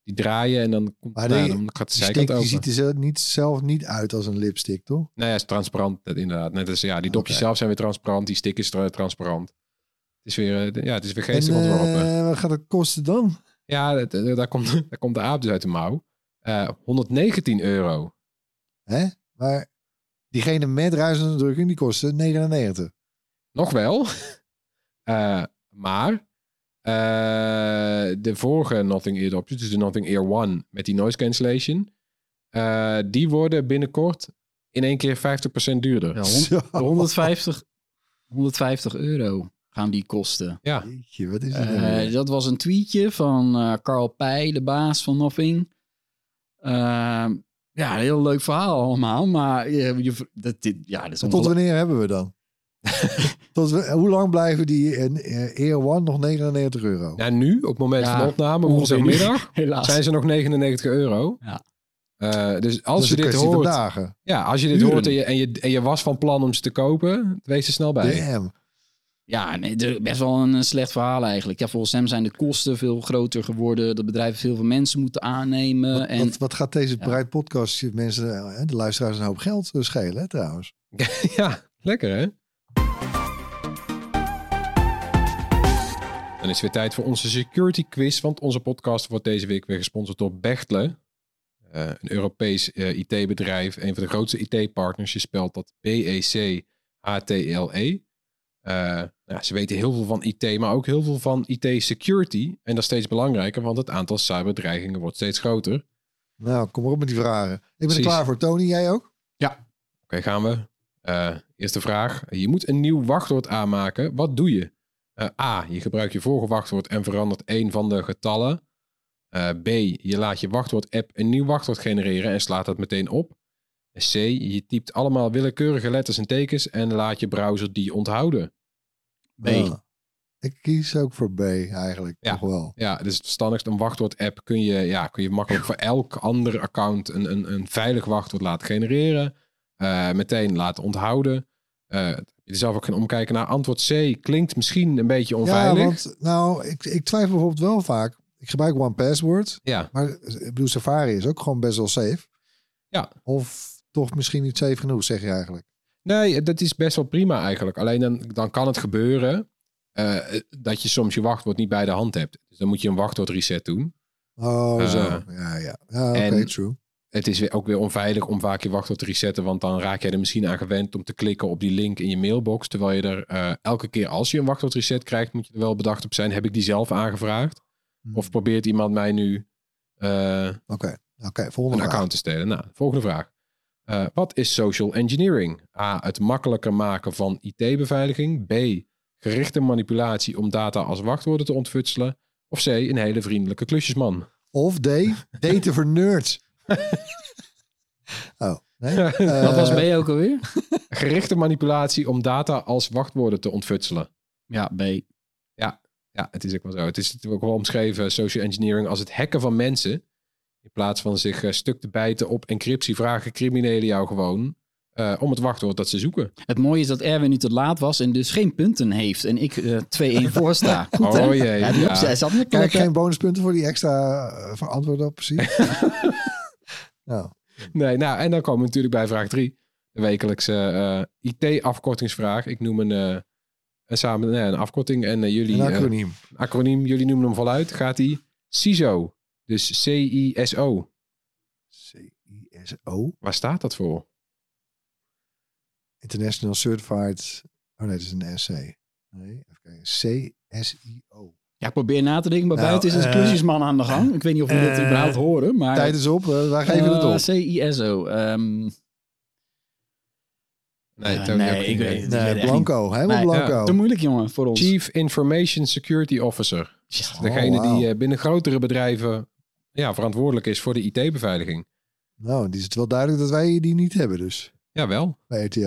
die draaien en dan, komt, Maar nou, die- dan gaat de zijkant die ziet er zelf niet, zelf niet uit als een lipstick, toch? Nou ja, het is transparant inderdaad. Net als ja, die dopjes Oké. zelf zijn weer transparant, die stick is tra- transparant. Het is weer, eh, ja, het is weer En geestig ontworpen. eh, wat gaat het kosten dan? Ja, dat- dat- daar, komt, daar komt de aap dus uit de mouw. Eh 119 euro. Hè? Maar diegene met ruisende drukking, die kostte 99. Nog wel. Eh, maar eh, de vorige Nothing Ear dopjes, dus de Nothing Ear One met die noise cancellation, eh, die worden binnenkort in één keer 50% duurder. Ja, Zo. 150, 150 euro gaan die kosten. Ja, Jeetje, wat is het Eh, weer? dat was een tweetje van eh Carl Pij, de baas van Nothing. Ehm, ja, een heel leuk verhaal allemaal, maar je, je, dat, dit, ja, dat is Tot wanneer hebben we dan? Tot, we- hoe lang blijven die in eh, Air One nog 99 euro? ja nu, op het moment Ja, van opname, woensdagmiddag, zijn ze nog 99 euro. Ja. Eh, dus als je dit hoort, dagen. ja, als je dit Uren. hoort en je, en, je, en je was van plan om ze te kopen, wees er snel bij. Damn. Ja, nee, best wel een slecht verhaal eigenlijk. Ja, volgens hem zijn de kosten veel groter geworden. Dat bedrijven veel veel mensen moeten aannemen. Wat, en wat, wat gaat deze Ja. Podcast mensen, eh, de luisteraars, een hoop geld schelen hè, trouwens? Ja, lekker hè? Dan is het weer tijd voor onze security quiz, want onze podcast wordt deze week weer gesponsord door Bechtle. Eh, een Europees eh, IT-bedrijf, een van de grootste IT-partners. Je spelt dat B-E-C-H-T-L-E. Eh, Ja, ze weten heel veel van IT, maar ook heel veel van IT-security. En dat is steeds belangrijker, want het aantal cyberdreigingen wordt steeds groter. Nou, kom maar op met die vragen. Ik ben Precies. er klaar voor. Tony, jij ook? Oké, gaan we. Eerste vraag. Je moet een nieuw wachtwoord aanmaken. Wat doe je? Eh, A. Je gebruikt je vorige wachtwoord en verandert één van de getallen. Eh, B. Je laat je wachtwoord-app een nieuw wachtwoord genereren en slaat dat meteen op. C. Je typt allemaal willekeurige letters en tekens en laat je browser die onthouden. B. Ik kies ook voor B eigenlijk. Ja. Toch wel. Ja, dus het verstandigst een wachtwoord-app kun je, ja, kun je makkelijk voor elk ander account een, een, een veilig wachtwoord laten genereren. Eh, meteen laten onthouden. Eh, je zelf ook gaan omkijken naar antwoord C. Klinkt misschien een beetje onveilig. Ja, want nou, ik, ik twijfel bijvoorbeeld wel vaak. Ik gebruik One Password, Ja, maar ik bedoel, Safari is ook gewoon best wel safe. Ja. Of toch misschien niet safe genoeg, zeg je eigenlijk. nee, dat is best wel prima eigenlijk. Alleen dan, dan kan het gebeuren eh, dat je soms je wachtwoord niet bij de hand hebt. Dus dan moet je een wachtwoord reset doen. Oh, Eh, zo. Ja, ja. Ja, oké, en- true. Het is weer, ook weer onveilig om vaak je wachtwoord te resetten, want dan raak jij er misschien aan gewend om te klikken op die link in je mailbox. Terwijl je er eh, elke keer als je een wachtwoord reset krijgt, moet je er wel bedacht op zijn. Heb ik die zelf aangevraagd? Hm. Of probeert iemand mij nu een volgende vraag. account te stelen? Nou, volgende vraag. Eh, wat is social engineering? A. Het makkelijker maken van IT-beveiliging. B. Gerichte manipulatie om data als wachtwoorden te ontfutselen. Of C. Een hele vriendelijke klusjesman. Of D, daten voor nerds. oh, nee. Wat was Eh, B ook alweer? Gerichte manipulatie om data als wachtwoorden te ontfutselen. Ja, B. Ja, het is ook wel zo. Het is natuurlijk ook wel omschreven, social engineering, als het hacken van mensen. In plaats van zich eh, stuk te bijten op encryptie, vragen criminelen jou gewoon eh, om het wachtwoord dat ze zoeken. Het mooie is dat Erwin nu te laat was en dus geen punten heeft. En ik eh 2-1 voor sta. Goed, hè? Oh jee, Ja, ja. zat Kijk, geen bonuspunten voor die extra uh, verantwoorden op precies. Nee, nou, en dan komen we natuurlijk bij vraag drie. De wekelijkse eh, IT-afkortingsvraag. Ik noem een, eh, een samen nee, een afkorting en eh, jullie... een acroniem. acroniem, jullie noemen hem voluit. Gaat die CISO. Dus C-I-S-O. C-I-S-O. Waar staat dat voor? International Certified. Oh nee, dat is een SC. Nee, even kijken. C-S-I-O. Ja, ik probeer na te denken, maar Nou, buiten is een klusjesman aan de gang. Ik weet niet of we dit eh, überhaupt horen, maar... Tijd is op, eh, wij geven het Eh, op. C-I-S-O. ehm, Nee, ik weet het Nee. Blanco, helemaal Nee, Blanco. Te moeilijk, jongen, voor ons. Chief Information Security Officer. Ja, Degene Oh, die eh, binnen grotere bedrijven ja, verantwoordelijk is voor de IT-beveiliging. Nou, die is het wel duidelijk dat wij die niet hebben dus. Jawel, Bij RTL.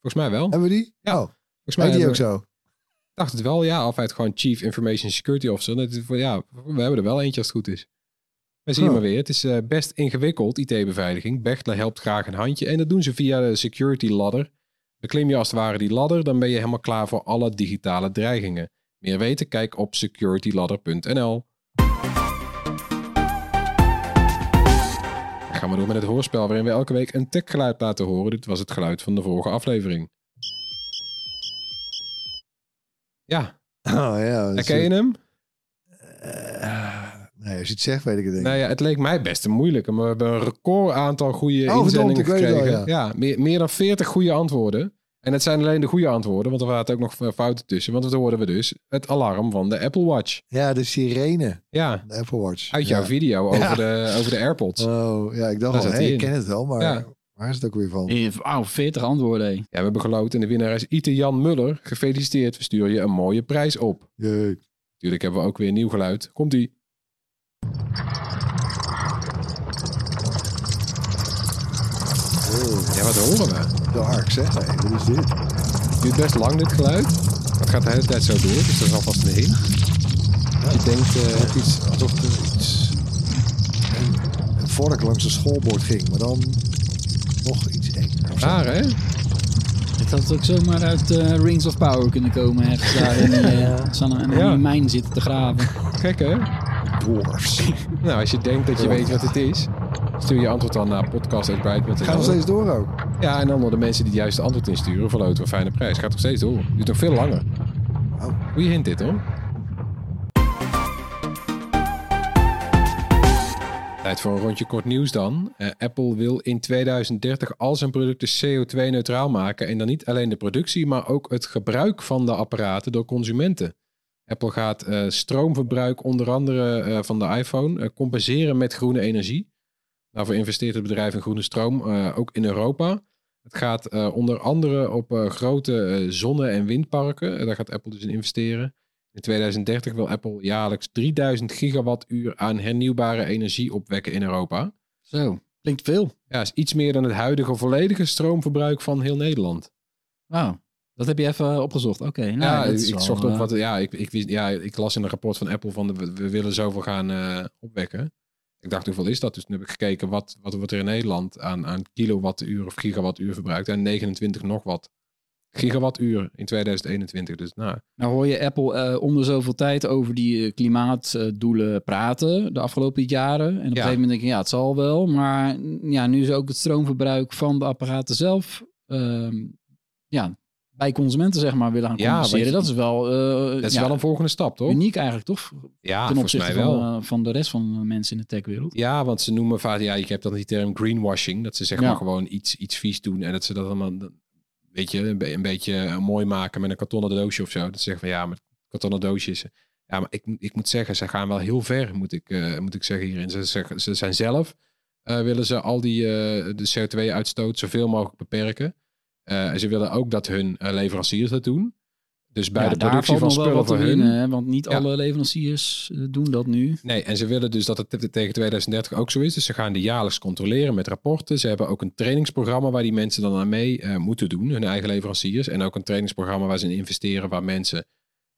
volgens mij wel. Hebben we die? Ja. Oh, Volgens mij die ook we- zo? Dacht het wel, ja. Of hij het gewoon Chief Information Security Officer. Dat is, voor- ja, we hebben er wel eentje als het goed is. We zien Oh. maar weer. Het is eh, best ingewikkeld, IT-beveiliging. Bechtle helpt graag een handje. En dat doen ze via de security ladder. Beklim je als het ware die ladder, dan ben je helemaal klaar voor alle digitale dreigingen. Meer weten? Kijk op securityladder.nl. Dan gaan we door met het hoorspel waarin we elke week een techgeluid laten horen. Dit was het geluid van de vorige aflevering. Ja, Oh ja. herken je hem? eh, nee, als je het zegt, weet ik het ik. Nou ja, het leek mij best een moeilijke. Maar we hebben een record aantal goede Oh, inzendingen gekregen. ja, meer, meer dan 40 goede antwoorden. En het zijn alleen de goede antwoorden, want er waren ook nog fouten tussen. Want dan hoorden we dus het alarm van de Apple Watch. Ja, de sirene. Ja, De Apple Watch. uit jouw ja. video over, Ja. de, over de AirPods. Oh, ja, ik dacht al, ik ken het wel, maar Ja. Waar is het ook weer van? Eh, Wauw, 40 antwoorden. Ja, we hebben geloot en de winnaar is Ite Jan Muller. Gefeliciteerd, we sturen je een mooie prijs op. Jee. Natuurlijk hebben we ook weer nieuw geluid. Komt-ie. Oh, Ja, wat horen we? dark zeg. Hé, wat is dit? Het duurt best lang dit geluid. Het gaat de hele tijd zo door, dus dat is alvast een hint. Je denkt, eh, Ook iets alsof er iets... Een, een vork langs een schoolbord ging, maar dan nog iets enger. raar hè? Het had ook zomaar uit eh, Rings of Power kunnen komen. Ergens daar in die, eh, Ja. die mijn zitten te graven. Gek hè? Dwarfs. Nou, als je denkt dat je weet wat het is, stuur je antwoord dan naar podcast.bright.nl. Gaan we steeds door ook. Ja, en dan door de mensen die het juiste antwoord insturen, verloten we een fijne prijs. Gaat nog steeds door. Duurt nog veel langer. Oh. Goeie hint dit hoor. Tijd voor een rondje kort nieuws dan. Eh, Apple wil in 2030 al zijn producten CO2-neutraal maken. En dan niet alleen de productie, maar ook het gebruik van de apparaten door consumenten. Apple gaat eh, stroomverbruik, onder andere eh, van de iPhone, compenseren met groene energie. Daarvoor investeert het bedrijf in groene stroom, ook in Europa. Het gaat onder andere op grote zonne- en windparken. Daar gaat Apple dus in investeren. In 2030 wil Apple jaarlijks 3000 gigawattuur aan hernieuwbare energie opwekken in Europa. Zo, klinkt veel. Ja, is iets meer dan het huidige volledige stroomverbruik van heel Nederland. Wauw, dat heb je even opgezocht. Oké, nou, ja, ik zocht op eh, wat. Ja, ik, ik, wist, ja, ik las in een rapport van Apple van de, we, we willen zoveel gaan eh, opwekken. Ik dacht, hoeveel is dat? Dus toen heb ik gekeken wat, wat wordt er in Nederland aan, aan kilowattuur of gigawattuur verbruikt. En 29 nog wat gigawattuur in 2021. Dus nou, Nou hoor je Apple eh om de zoveel tijd over die eh, klimaatdoelen praten de afgelopen jaren. En op een gegeven moment denk ik, ja, het zal wel. Maar ja, nu is ook het stroomverbruik van de apparaten zelf ehm, ja, bij consumenten zeg maar willen gaan compenseren. dat is wel, eh, dat is ja, wel een volgende stap, toch? uniek eigenlijk, toch? Ja, Ten opzichte mij wel. van, eh, van de rest van de mensen in de techwereld. Ja, want ze noemen vaak, ja, je hebt dan die term greenwashing. Dat ze zeg Ja. maar gewoon iets, iets vies doen en dat ze dat allemaal, weet je, een, be- een beetje eh, mooi maken met een kartonnen doosje of zo. Dat ze zeggen van ja, met kartonnen doosjes. Ja, maar ik, ik moet zeggen, ze gaan wel heel ver, moet ik, eh, moet ik zeggen hierin. Ze, zeggen, ze zijn zelf, eh, willen ze al die, eh, de CO2-uitstoot zoveel mogelijk beperken. Eh, en ze willen ook dat hun eh, leveranciers dat doen. Dus bij Ja, de productie van spullen voor hun. hè, want niet Ja. alle leveranciers eh, doen dat nu. Nee, en ze willen dus dat het te- tegen 2030 ook zo is. Dus ze gaan die jaarlijks controleren met rapporten. Ze hebben ook een trainingsprogramma waar die mensen dan aan mee eh, moeten doen, hun eigen leveranciers. En ook een trainingsprogramma waar ze in investeren, waar mensen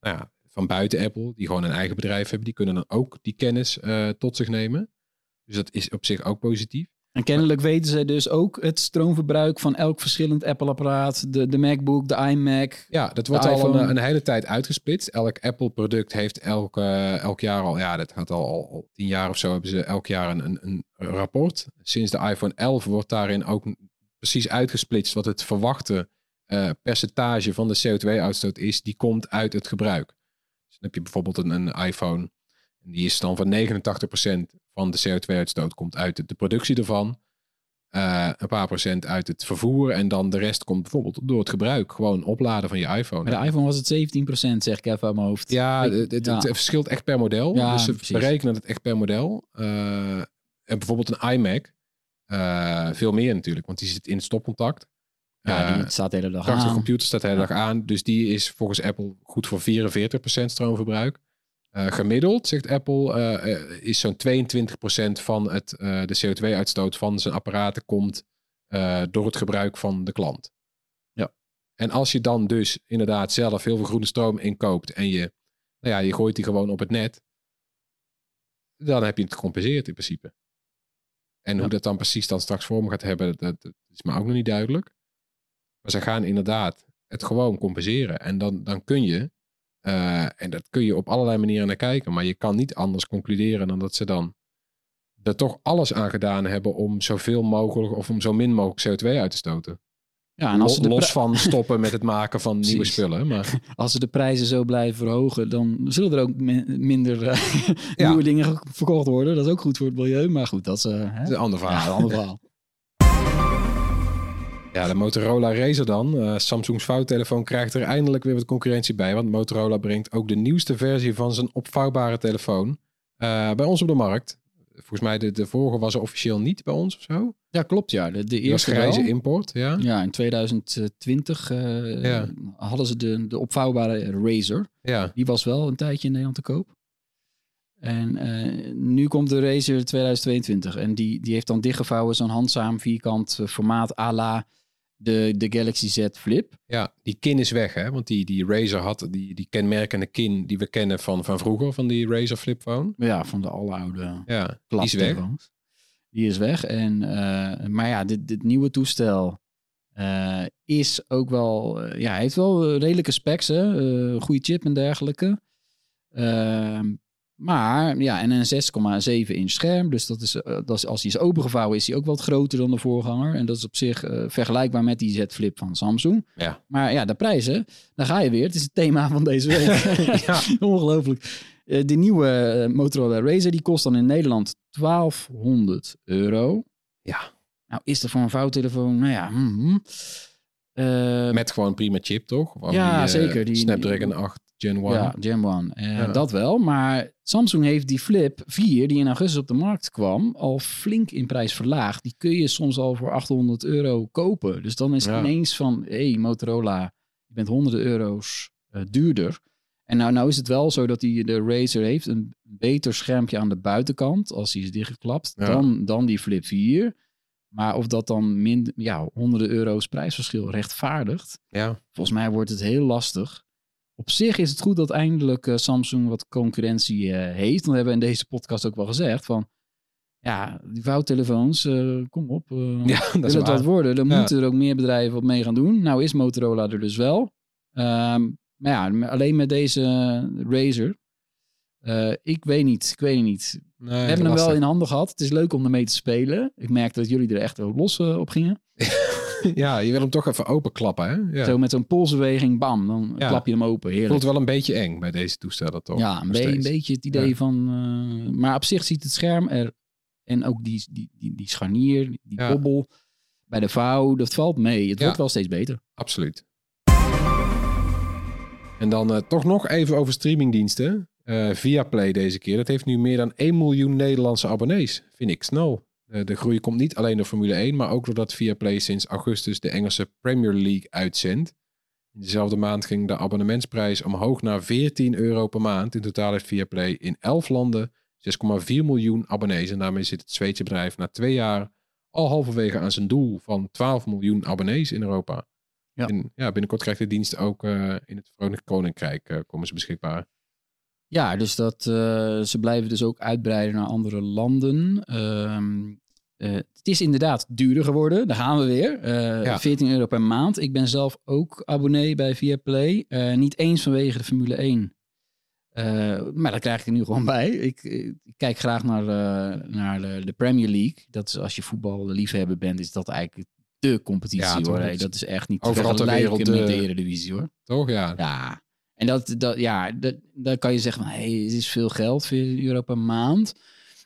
nou ja, van buiten Apple, die gewoon een eigen bedrijf hebben, die kunnen dan ook die kennis eh, tot zich nemen. Dus dat is op zich ook positief. En kennelijk weten zij dus ook het stroomverbruik van elk verschillend Apple-apparaat. De, de MacBook, de iMac. Ja, dat wordt al een, een hele tijd uitgesplitst. Elk Apple-product heeft elk, eh, elk jaar al, ja, dat gaat al, al, al tien jaar of zo, hebben ze elk jaar een, een, een rapport. Sinds de iPhone 11 wordt daarin ook precies uitgesplitst wat het verwachte eh, percentage van de CO2-uitstoot is. Die komt uit het gebruik. Dus dan heb je bijvoorbeeld een, een iPhone. Die is dan van 89% van de CO2-uitstoot komt uit de, de productie ervan. Eh, een paar procent uit het vervoer. En dan de rest komt bijvoorbeeld door het gebruik. Gewoon opladen van je iPhone. Bij de iPhone was het 17%, zeg ik even uit mijn hoofd. Ja, Ik- het, het- ja. het verschilt echt per model. Ja, dus ze precies. berekenen het echt per model. Eh, en bijvoorbeeld een iMac. eh, veel meer natuurlijk, want die zit in het stopcontact. Ja, die staat de hele dag aan. computer staat de hele dag aan. Dus die is volgens Apple goed voor 44% stroomverbruik. Eh, gemiddeld, zegt Apple, eh, eh, is zo'n 22% van het, de CO2-uitstoot van zijn apparaten komt door het gebruik van de klant. Ja. En als je dan dus inderdaad zelf heel veel groene stroom inkoopt en je, nou ja, je gooit die gewoon op het net, dan heb je het gecompenseerd in principe. En hoe dat dan precies dan straks vorm gaat hebben, dat, dat is me ook nog niet duidelijk. Maar ze gaan inderdaad het gewoon compenseren. En dan, dan kun je, eh, en dat kun je op allerlei manieren naar kijken, maar je kan niet anders concluderen dan dat ze dan er toch alles aan gedaan hebben om zoveel mogelijk of om zo min mogelijk CO2 uit te stoten. Ja, en als ze, Los van stoppen met het maken van nieuwe spullen. Maar als ze de prijzen zo blijven verhogen, dan zullen er ook min- minder eh, Ja. nieuwe dingen ge- verkocht worden. Dat is ook goed voor het milieu, maar goed, dat is, eh, hè? dat is een ander Ja, verhaal. een ander verhaal. Ja, de Motorola Razr dan. Eh, Samsung's vouwtelefoon krijgt er eindelijk weer wat concurrentie bij. Want Motorola brengt ook de nieuwste versie van zijn opvouwbare telefoon eh, bij ons op de markt. Volgens mij de, de vorige was er officieel niet bij ons of zo. Ja, klopt ja. De, de eerste grijze wel. import, ja. Ja, in 2020 eh, Ja. hadden ze de, de opvouwbare Razer. Ja, Die was wel een tijdje in Nederland te koop. En nu komt de Razer 2022. En die, die heeft dan dichtgevouwen zo'n handzaam vierkant formaat à la de, de Galaxy Z Flip. ja, die kin is weg hè. Want die, die Razer had die, die kenmerkende kin die we kennen van, van vroeger. Van die Razer flipphone. Ja, van de aloude Ja, die is weg. Die is weg. En, eh, maar ja, dit, dit nieuwe toestel eh, is ook wel... eh, ja, heeft wel redelijke specs, hè. Goede chip en dergelijke. Maar ja, en een 6,7 inch scherm. Dus dat is, eh, dat is, als die is opengevouwen, is die ook wat groter dan de voorganger. En dat is op zich eh, vergelijkbaar met die Z Flip van Samsung. Ja. Maar ja, de prijzen, daar ga je weer. Het is het thema van deze week. Ongelooflijk. Eh, de nieuwe Motorola Razr die kost dan in Nederland 1200 euro. Ja. Nou is er voor een vouwtelefoon, nou ja... mhm. Eh, Met gewoon prima chip, toch? Ja, die, zeker, die- Snapdragon 8 Gen 1. Ja, Gen 1. Eh, Ja. Dat wel. Maar Samsung heeft die Flip 4, die in augustus op de markt kwam, al flink in prijs verlaagd. Die kun je soms al voor 800 euro kopen. Dus dan is het Ja. ineens van, hé hey, Motorola, je bent honderden euro's eh, duurder. En nou, nou is het wel zo dat die, de Razer heeft een beter schermpje aan de buitenkant, als die is dichtgeklapt, Ja. dan, dan die Flip 4. Maar of dat dan min, ja, honderden euro's prijsverschil rechtvaardigt, Ja. Volgens mij wordt het heel lastig. Op zich is het goed dat eindelijk eh, Samsung wat concurrentie eh, heeft. We hebben in deze podcast ook wel gezegd van... Ja, die vouwtelefoons, eh, kom op. eh ja, dat wil het wat worden, dan Ja. moeten er ook meer bedrijven wat mee gaan doen. Nou is Motorola er dus wel. Ehm, maar ja, alleen met deze Razer. ik weet niet, ik weet niet. Nee, We hebben hem lastig. wel in handen gehad. Het is leuk om ermee te spelen. Ik merkte dat jullie er echt wel los op gingen. Ja, je wil hem toch even openklappen, hè? Ja. Zo met zo'n polsbeweging, bam, dan Ja. klap je hem open. Heerlijk. Voelt wel een beetje eng bij deze toestellen, toch? Ja, een, be- een beetje het idee Ja. van. eh, maar op zich ziet het scherm er. En ook die, die, die, die scharnier, die bobbel bij de vouw, dat valt mee. Het wordt wel steeds beter. Absoluut. En dan eh, toch nog even over streamingdiensten. Eh Viaplay deze keer. Dat heeft nu meer dan 1 miljoen Nederlandse abonnees. Vind ik snel. Eh, de groei komt niet alleen door Formule 1, maar ook doordat Viaplay sinds augustus de Engelse Premier League uitzendt. In dezelfde maand ging de abonnementsprijs omhoog naar 14 euro per maand. In totaal heeft Viaplay in 11 landen 6,4 miljoen abonnees. En daarmee zit het Zweedse bedrijf na twee jaar al halverwege aan zijn doel van 12 miljoen abonnees in Europa. Ja. En ja, binnenkort krijgt de dienst ook eh, in het Verenigd Koninkrijk eh, komen ze beschikbaar. Ja, dus dat, eh, ze blijven dus ook uitbreiden naar andere landen. Ehm, eh, het is inderdaad duurder geworden. Daar gaan we weer. Eh, Ja. 14 euro per maand. Ik ben zelf ook abonnee bij Viaplay. Eh niet eens vanwege de Formule 1. Eh, maar daar krijg ik er nu gewoon bij. Ik, eh, ik kijk graag naar, eh, naar de, de Premier League. Dat is als je voetballiefhebber bent, is dat eigenlijk de competitie Ja, hoor. Hey, dat is echt niet te Overal ter vergelijken wereld, met de eh, Eredivisie hoor. Toch? Ja. Ja, en dat, dat, ja, dat, dan kan je zeggen van, hey, het is veel geld, 14 euro per maand.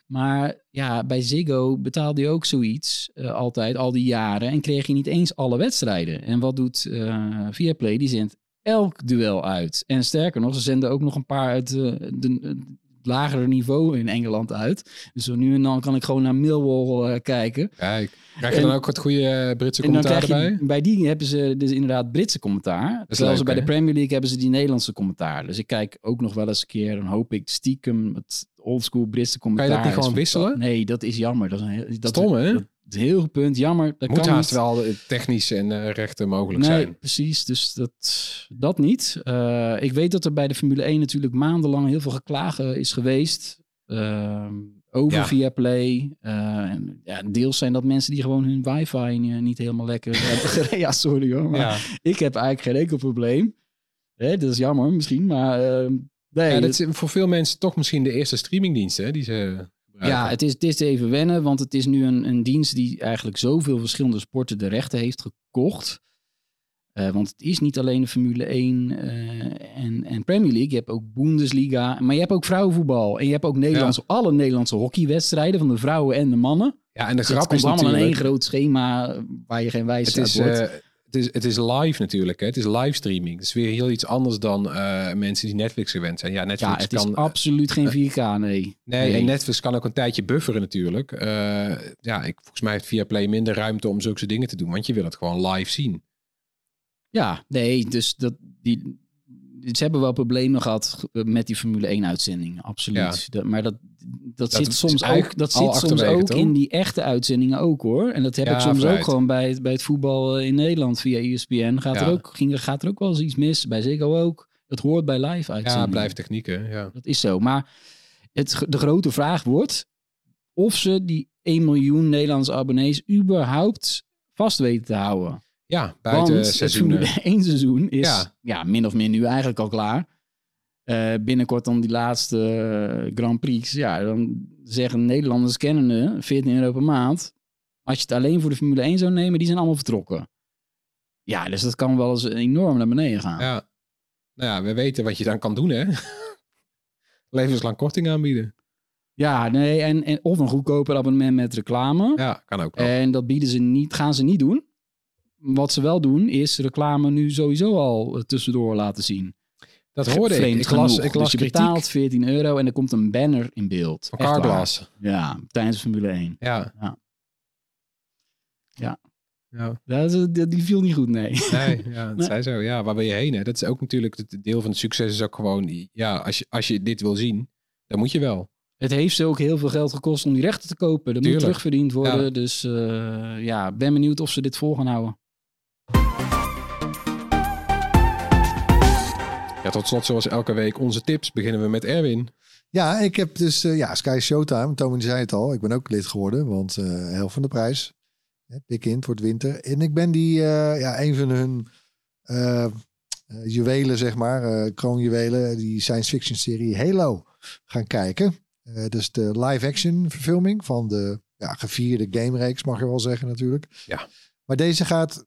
Maar ja, bij Ziggo betaalde je ook zoiets eh, altijd, al die jaren. En kreeg je niet eens alle wedstrijden. En wat doet eh Viaplay? Die zendt elk duel uit. En sterker nog, ze zenden ook nog een paar uit eh, de, lagere niveau in Engeland uit. Dus zo nu en dan kan ik gewoon naar Millwall eh, kijken. Kijk. Krijg je En- dan ook het goede eh, Britse commentaar je, erbij? bij die hebben ze dus inderdaad Britse commentaar. Terwijl leuk, ze bij hè? de Premier League hebben ze die Nederlandse commentaar. Dus ik kijk ook nog wel eens een keer, dan hoop ik stiekem het oldschool Britse commentaar. dat niet gewoon wisselen? Nee, dat is jammer. Dat is een heel, dat, Stom, hè? Dat is een heel goed punt. Jammer. Dat Moet kan haast niet. wel eh, technisch en eh, rechten mogelijk Nee, zijn. precies. Dus dat, dat niet. Eh, ik weet dat er bij de Formule 1 natuurlijk maandenlang heel veel geklagen is geweest. ehm, over Ja. Viaplay. Eh, en ja, deels zijn dat mensen die gewoon hun wifi eh, niet helemaal lekker hebben. Ja, sorry hoor. Maar Ja. ik heb eigenlijk geen enkel probleem. Hè, dat is jammer misschien, maar... ehm, nee, ja, dat is voor veel mensen toch misschien de eerste streamingdienst hè, die ze. Ja, het is, het is even wennen, want het is nu een, een dienst die eigenlijk zoveel verschillende sporten de rechten heeft gekocht. Eh, want het is niet alleen de Formule 1 eh, en, en Premier League. Je hebt ook Bundesliga, maar je hebt ook vrouwenvoetbal. En je hebt ook Nederlandse, alle Nederlandse hockeywedstrijden van de vrouwen en de mannen. Ja, en de Dus grap is allemaal in één groot schema waar je geen wijs Het uit is, wordt. eh, het, is, het is live natuurlijk. Hè? Het is livestreaming. Het is weer heel iets anders dan eh, mensen die Netflix gewend zijn. Ja, Netflix ja, het is kan... absoluut geen 4K, nee. Nee, en Netflix kan ook een tijdje bufferen natuurlijk. Eh, ja, ik, volgens mij heeft Viaplay minder ruimte om zulke dingen te doen. Want je wil het gewoon live zien. Ja, nee, dus dat, die, ze hebben wel problemen gehad met die Formule 1 uitzendingen, absoluut. Dat, maar dat, dat, Dat zit soms ook, dat zit soms ook toch? in die echte uitzendingen ook hoor. En dat heb Ja, ik soms vooruit. ook gewoon bij, het- bij het voetbal eh, in Nederland via ESPN. Gaat, Ja. er ook, ging, er- gaat er ook wel eens iets mis, bij Ziggo ook. Het hoort bij live Ja, uitzendingen. blijft technieken. Ja. Dat is zo. Maar het, de grote vraag wordt of ze die 1 miljoen Nederlandse abonnees überhaupt vast weten te houden. Ja, buiten Want seizoenen. Formule 1 seizoen is Ja. ja. min of meer nu eigenlijk al klaar. Eh, binnenkort dan die laatste eh, Grand Prix. Ja, dan zeggen Nederlanders kennende 14 euro per maand. Als je het alleen voor de Formule 1 zou nemen, die zijn allemaal vertrokken. Ja, dus dat kan wel eens enorm naar beneden gaan. Ja. Nou ja, we weten wat je dan kan doen, hè? Levenslang korting aanbieden. Ja, nee, en, en, of een goedkoper abonnement met reclame. Ja, kan ook wel. En dat bieden ze niet, gaan ze niet doen. Wat ze wel doen, is reclame nu sowieso al tussendoor laten zien. dat hoorde ik. Ik las, ik las dus je kritiek betaalt 14 euro en er komt een banner in beeld. van. Carglass. Ja, tijdens Formule 1. Ja. Ja. Ja. Ja. Dat is- die, viel niet goed, nee. Nee, ja, dat Nee. zei zo. Ja, waar ben je heen? Hè? Dat is ook natuurlijk het deel van het succes is ook gewoon, ja, als je, als je dit wil zien, dan moet je wel. Het heeft ze ook heel veel geld gekost om die rechten te kopen. Dat moet terugverdiend worden. Ja. Dus eh, ja, ben benieuwd of ze dit vol gaan houden. Ja, tot slot, zoals elke week, onze tips. Beginnen we met Erwin. Ja, ik heb dus ja, ja, Sky Showtime. Tommy zei het al. Ik ben ook lid geworden, want helft van de prijs. Pik in, het wordt winter. En ik ben die, eh, ja, een van hun juwelen, zeg maar, kroonjuwelen, die science fiction serie Halo gaan kijken. Dus de live-action verfilming van de ja, gevierde gamereeks, mag je wel zeggen natuurlijk. Ja. Maar deze gaat,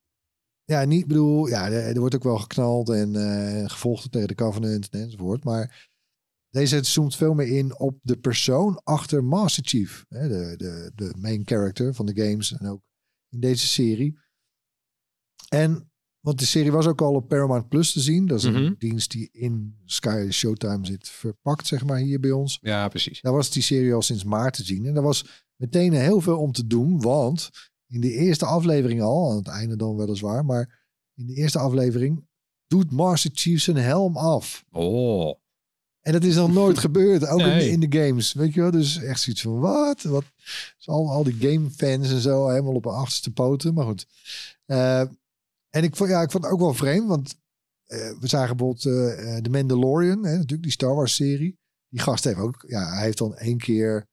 ja, niet, bedoel, ja, er, wordt ook wel geknald en eh gevolgd tegen de Covenant enzovoort. Maar deze zoomt veel meer in op de persoon achter Master Chief. Hè, de, de, de main character van de games en ook in deze serie. En, want de serie was ook al op Paramount Plus te zien. Dat is een Mhm. dienst die in Sky Showtime zit verpakt, zeg maar, hier bij ons. Ja, precies. Daar was die serie al sinds maart te zien. En daar was meteen heel veel om te doen. Want in de eerste aflevering al, aan het einde dan weliswaar, maar in de eerste aflevering doet Master Chief zijn helm af. Oh. En dat is nog nooit gebeurd, ook in, de, in de games. Weet je wel, dus echt zoiets van, wat? wat? Dus al, al die gamefans en zo, helemaal op hun achterste poten. Maar goed. Eh, en ik vond, ja, ik vond het ook wel vreemd, want eh, we zagen bijvoorbeeld eh, The Mandalorian, hè, natuurlijk die Star Wars serie. Die gast heeft ook, ja, hij heeft dan één keer,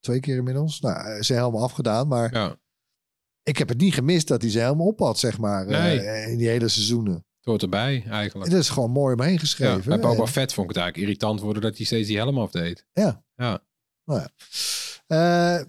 twee keer inmiddels, nou, zijn helm afgedaan. Maar Ja, ik heb het niet gemist dat hij zijn helm op had, zeg maar, eh, in die hele seizoenen. het hoort erbij eigenlijk. En dat is gewoon mooi omheen Ja, geschreven. heb ook En- wel vet, vond ik het eigenlijk irritant worden dat hij steeds die helm afdeed. Ja. Ja. Nou ja. Eh,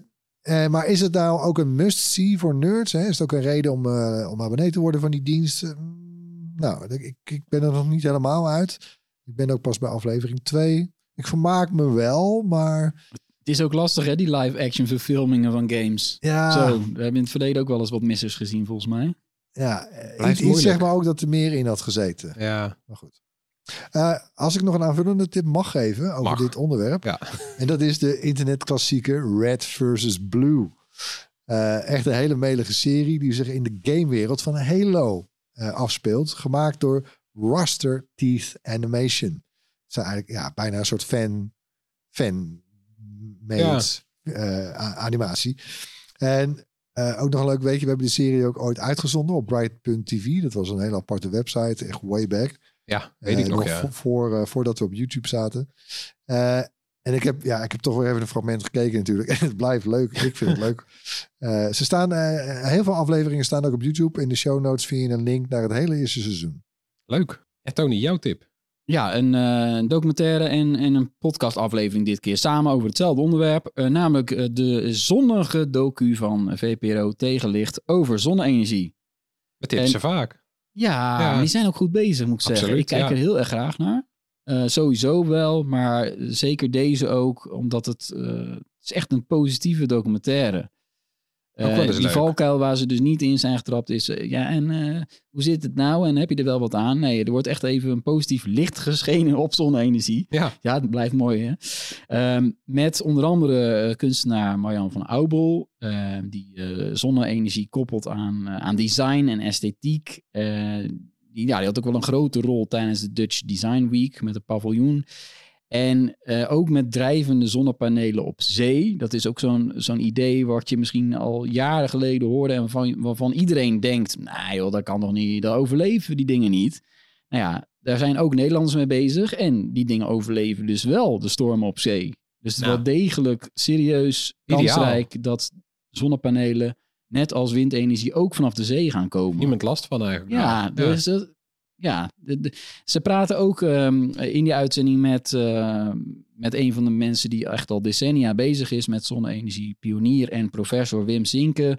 eh, maar is het nou ook een must-see voor nerds? Hè? Is het ook een reden om, om abonnee te worden van die dienst? Mm, nou, ik, ik ben er nog niet helemaal uit. Ik ben ook pas bij aflevering 2. Ik vermaak me wel, maar Het is ook lastig, hè, die live-action verfilmingen van games. ja, Zo, we hebben in het verleden ook wel eens wat missers gezien, volgens mij. ja Blijft iets, iets zeg maar ook dat er meer in had gezeten. Ja, Maar goed. Eh, als ik nog een aanvullende tip mag geven over Mag. dit onderwerp. Ja. En dat is de internetklassieker Red versus Blue. Eh, echt een hele melige serie die zich in de gamewereld van Halo eh, afspeelt. Gemaakt door Raster Teeth Animation. Het zijn eigenlijk ja, bijna een soort fan, fan eh, animatie. En eh, ook nog een leuk weetje, we hebben de serie ook ooit uitgezonden op Bright.tv. Dat was een hele aparte website, echt way back. ja weet ik Eh, nog, ja. vo- voor, voordat we op YouTube zaten. En ik heb, ja, ik heb toch weer even een fragment gekeken natuurlijk. En het blijft leuk. Ik vind het leuk. Ze staan, heel veel afleveringen staan ook op YouTube. In de show notes vind je een link naar het hele eerste seizoen. Leuk. Ja, Tony, jouw tip. Ja, een eh, documentaire en, en een podcastaflevering dit keer samen over hetzelfde onderwerp. Eh, namelijk eh, de zonnige docu van VPRO Tegenlicht over zonne-energie. We tippen En- ze vaak. Ja, die zijn ook goed bezig, moet ik zeggen. Ik kijk ja. er heel erg graag naar. Sowieso wel, maar zeker deze ook, omdat het, het is echt een positieve documentaire. Eh, eens die leuk. valkuil waar ze dus niet in zijn getrapt is, eh, ja, en eh, hoe zit het nou? En heb je er wel wat aan? Nee, er wordt echt even een positief licht geschenen op zonne-energie. Ja, Ja, het blijft mooi, hè? Ehm, met onder andere kunstenaar Marjan van Aubel, eh, die zonne-energie koppelt aan, aan design en esthetiek. Die, ja, die had ook wel een grote rol tijdens de Dutch Design Week met het paviljoen. En eh, ook met drijvende zonnepanelen op zee. Dat is ook zo'n zo'n idee wat je misschien al jaren geleden hoorde... en waarvan, waarvan iedereen denkt, nou joh, dat kan toch niet, dat overleven die dingen niet. Nou ja, daar zijn ook Nederlanders mee bezig. En die dingen overleven dus wel de stormen op zee. Dus het is Nou. wel degelijk serieus Ideaal. kansrijk dat zonnepanelen, net als windenergie, ook vanaf de zee gaan komen. niemand last van eigenlijk. Ja, dus dat- ja de- de- ze praten ook ehm, in die uitzending met, eh, met een van de mensen die echt al decennia bezig is met zonne-energie, pionier en professor Wim Zinke.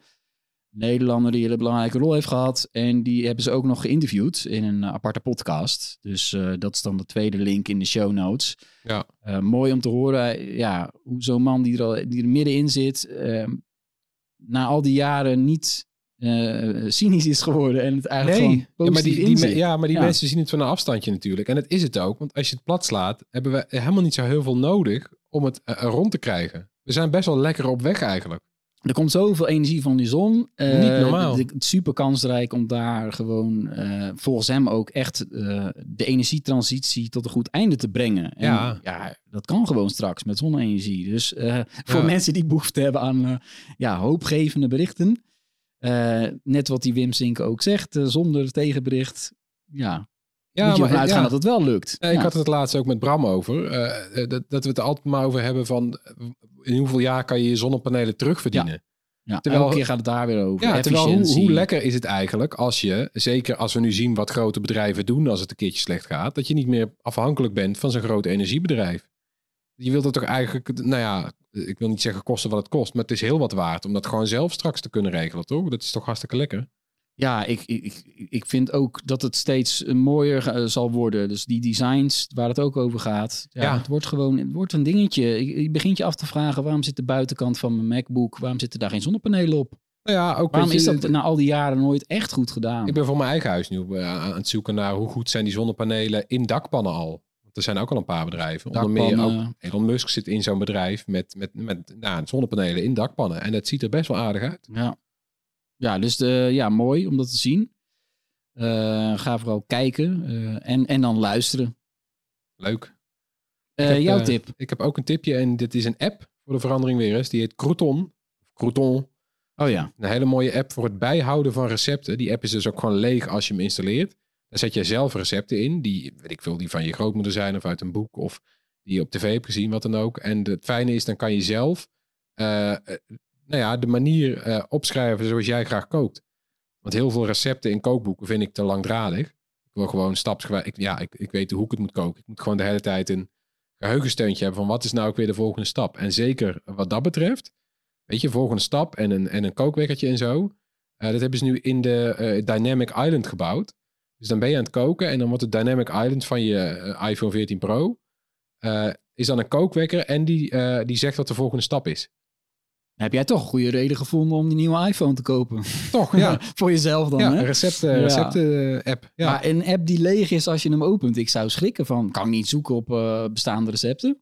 Nederlander die een hele belangrijke rol heeft gehad. En die hebben ze ook nog geïnterviewd in een eh, aparte podcast. Dus eh, dat is dan de tweede link in de show notes. Ja. Eh, mooi om te horen ja, hoe zo'n man die er, al, die er middenin zit... eh, na al die jaren niet eh, cynisch is geworden. En het eigenlijk Nee, ja, maar die, ja, maar die Ja. mensen zien het van een afstandje natuurlijk. En dat is het ook. Want als je het plat slaat, hebben we helemaal niet zo heel veel nodig om het eh, rond te krijgen. We zijn best wel lekker op weg eigenlijk. Er komt zoveel energie van die zon. Niet normaal. Super kansrijk om daar gewoon, volgens hem ook echt de energietransitie tot een goed einde te brengen. En Ja. ja, dat kan gewoon straks met zonne-energie. Dus voor mensen die behoefte hebben aan ja, hoopgevende berichten. Eh, net wat die Wim Sink ook zegt, eh, zonder tegenbericht. Ja, Ja, moet je maar uitgaan ja. dat het wel lukt. Ja, ik Ja. had het laatst ook met Bram over. eh, dat, dat we het altijd maar over hebben van... in hoeveel jaar kan je je zonnepanelen terugverdienen? Ja, terwijl- elke keer gaat het daar weer over. Ja, terwijl hoe, hoe lekker is het eigenlijk als je, zeker als we nu zien wat grote bedrijven doen als het een keertje slecht gaat, dat je niet meer afhankelijk bent van zo'n groot energiebedrijf. Je wilt het toch eigenlijk, nou ja, ik wil niet zeggen kosten wat het kost, maar het is heel wat waard om dat gewoon zelf straks te kunnen regelen, toch? Dat is toch hartstikke lekker? Ja, ik, ik, ik- vind ook dat het steeds eh, mooier eh, zal worden. Dus die designs waar het ook over gaat. Ja, Ja. Het wordt gewoon het wordt een dingetje. Je, je begint je af te vragen, waarom zit de buitenkant van mijn MacBook, waarom zitten daar geen zonnepanelen op? Nou ja, ook Waarom is dat na al die jaren nooit echt goed gedaan? Ik ben voor mijn eigen huis nu eh, aan het zoeken naar hoe goed zijn die zonnepanelen in dakpannen al. Er zijn ook al een paar bedrijven. Onder meer ook Elon Musk zit in zo'n bedrijf met, met, met nou, zonnepanelen in dakpannen. En dat ziet er best wel aardig uit. Ja, ja dus de, ja, mooi om dat te zien. Eh, ga vooral kijken eh, en, en dan luisteren. Leuk. Eh, heb, jouw tip? Ik heb ook een tipje en dit is een app voor de verandering weer eens. Die heet Crouton. Crouton. Oh ja. Een hele mooie app voor het bijhouden van recepten. Die app is dus ook gewoon leeg als je hem installeert. Daar zet je zelf recepten in. Die, weet ik veel, die van je grootmoeder zijn of uit een boek. Of die je op tv hebt gezien, wat dan ook. En het fijne is, dan kan je zelf eh, eh, nou ja, de manier eh, opschrijven zoals jij graag kookt. Want heel veel recepten in kookboeken vind ik te langdradig. Ik wil gewoon stapsgewijs... Ja, ik, ik weet hoe ik het moet koken. Ik moet gewoon de hele tijd een geheugensteuntje hebben van wat is nou ook weer de volgende stap. En zeker wat dat betreft, weet je, volgende stap en een, en een kookwekkertje en zo. Dat hebben ze nu in de Dynamic Island gebouwd. Dus dan ben je aan het koken en dan wordt de Dynamic Island van je eh, iPhone 14 Pro... eh, is dan een kookwekker en die, eh, die zegt wat de volgende stap is. Heb jij toch een goede reden gevonden om die nieuwe iPhone te kopen? Toch, ja. Voor jezelf dan, ja, hè? een recepten, Ja. recepten app. Ja. Maar een app die leeg is als je hem opent. Ik zou schrikken van, kan ik niet zoeken op bestaande recepten?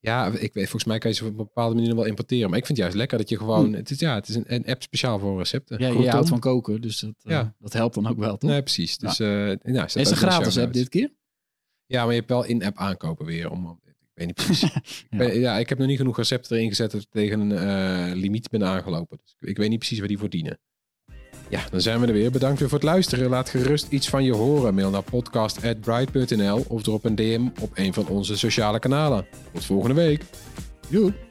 Ja, ik weet, volgens mij kan je ze op een bepaalde manier wel importeren. Maar ik vind het juist lekker dat je gewoon... Het is, ja, het is een, een app speciaal voor recepten. Ja, je houdt van koken, dus dat, eh, Ja. dat helpt dan ook wel, toch? Nee, precies. Dus, eh nou, is een gratis app dit keer? Ja, maar je hebt wel in-app aankopen weer. Om, ik weet niet precies. Ja. ja, ik heb nog niet genoeg recepten erin gezet dat ik tegen een eh, limiet ben aangelopen. Dus ik, ik weet niet precies waar die voor dienen. Ja, dan zijn we er weer. Bedankt weer voor het luisteren. Laat gerust iets van je horen. Mail naar podcast.bright.nl of drop een DM op een van onze sociale kanalen. Tot volgende week. Joep.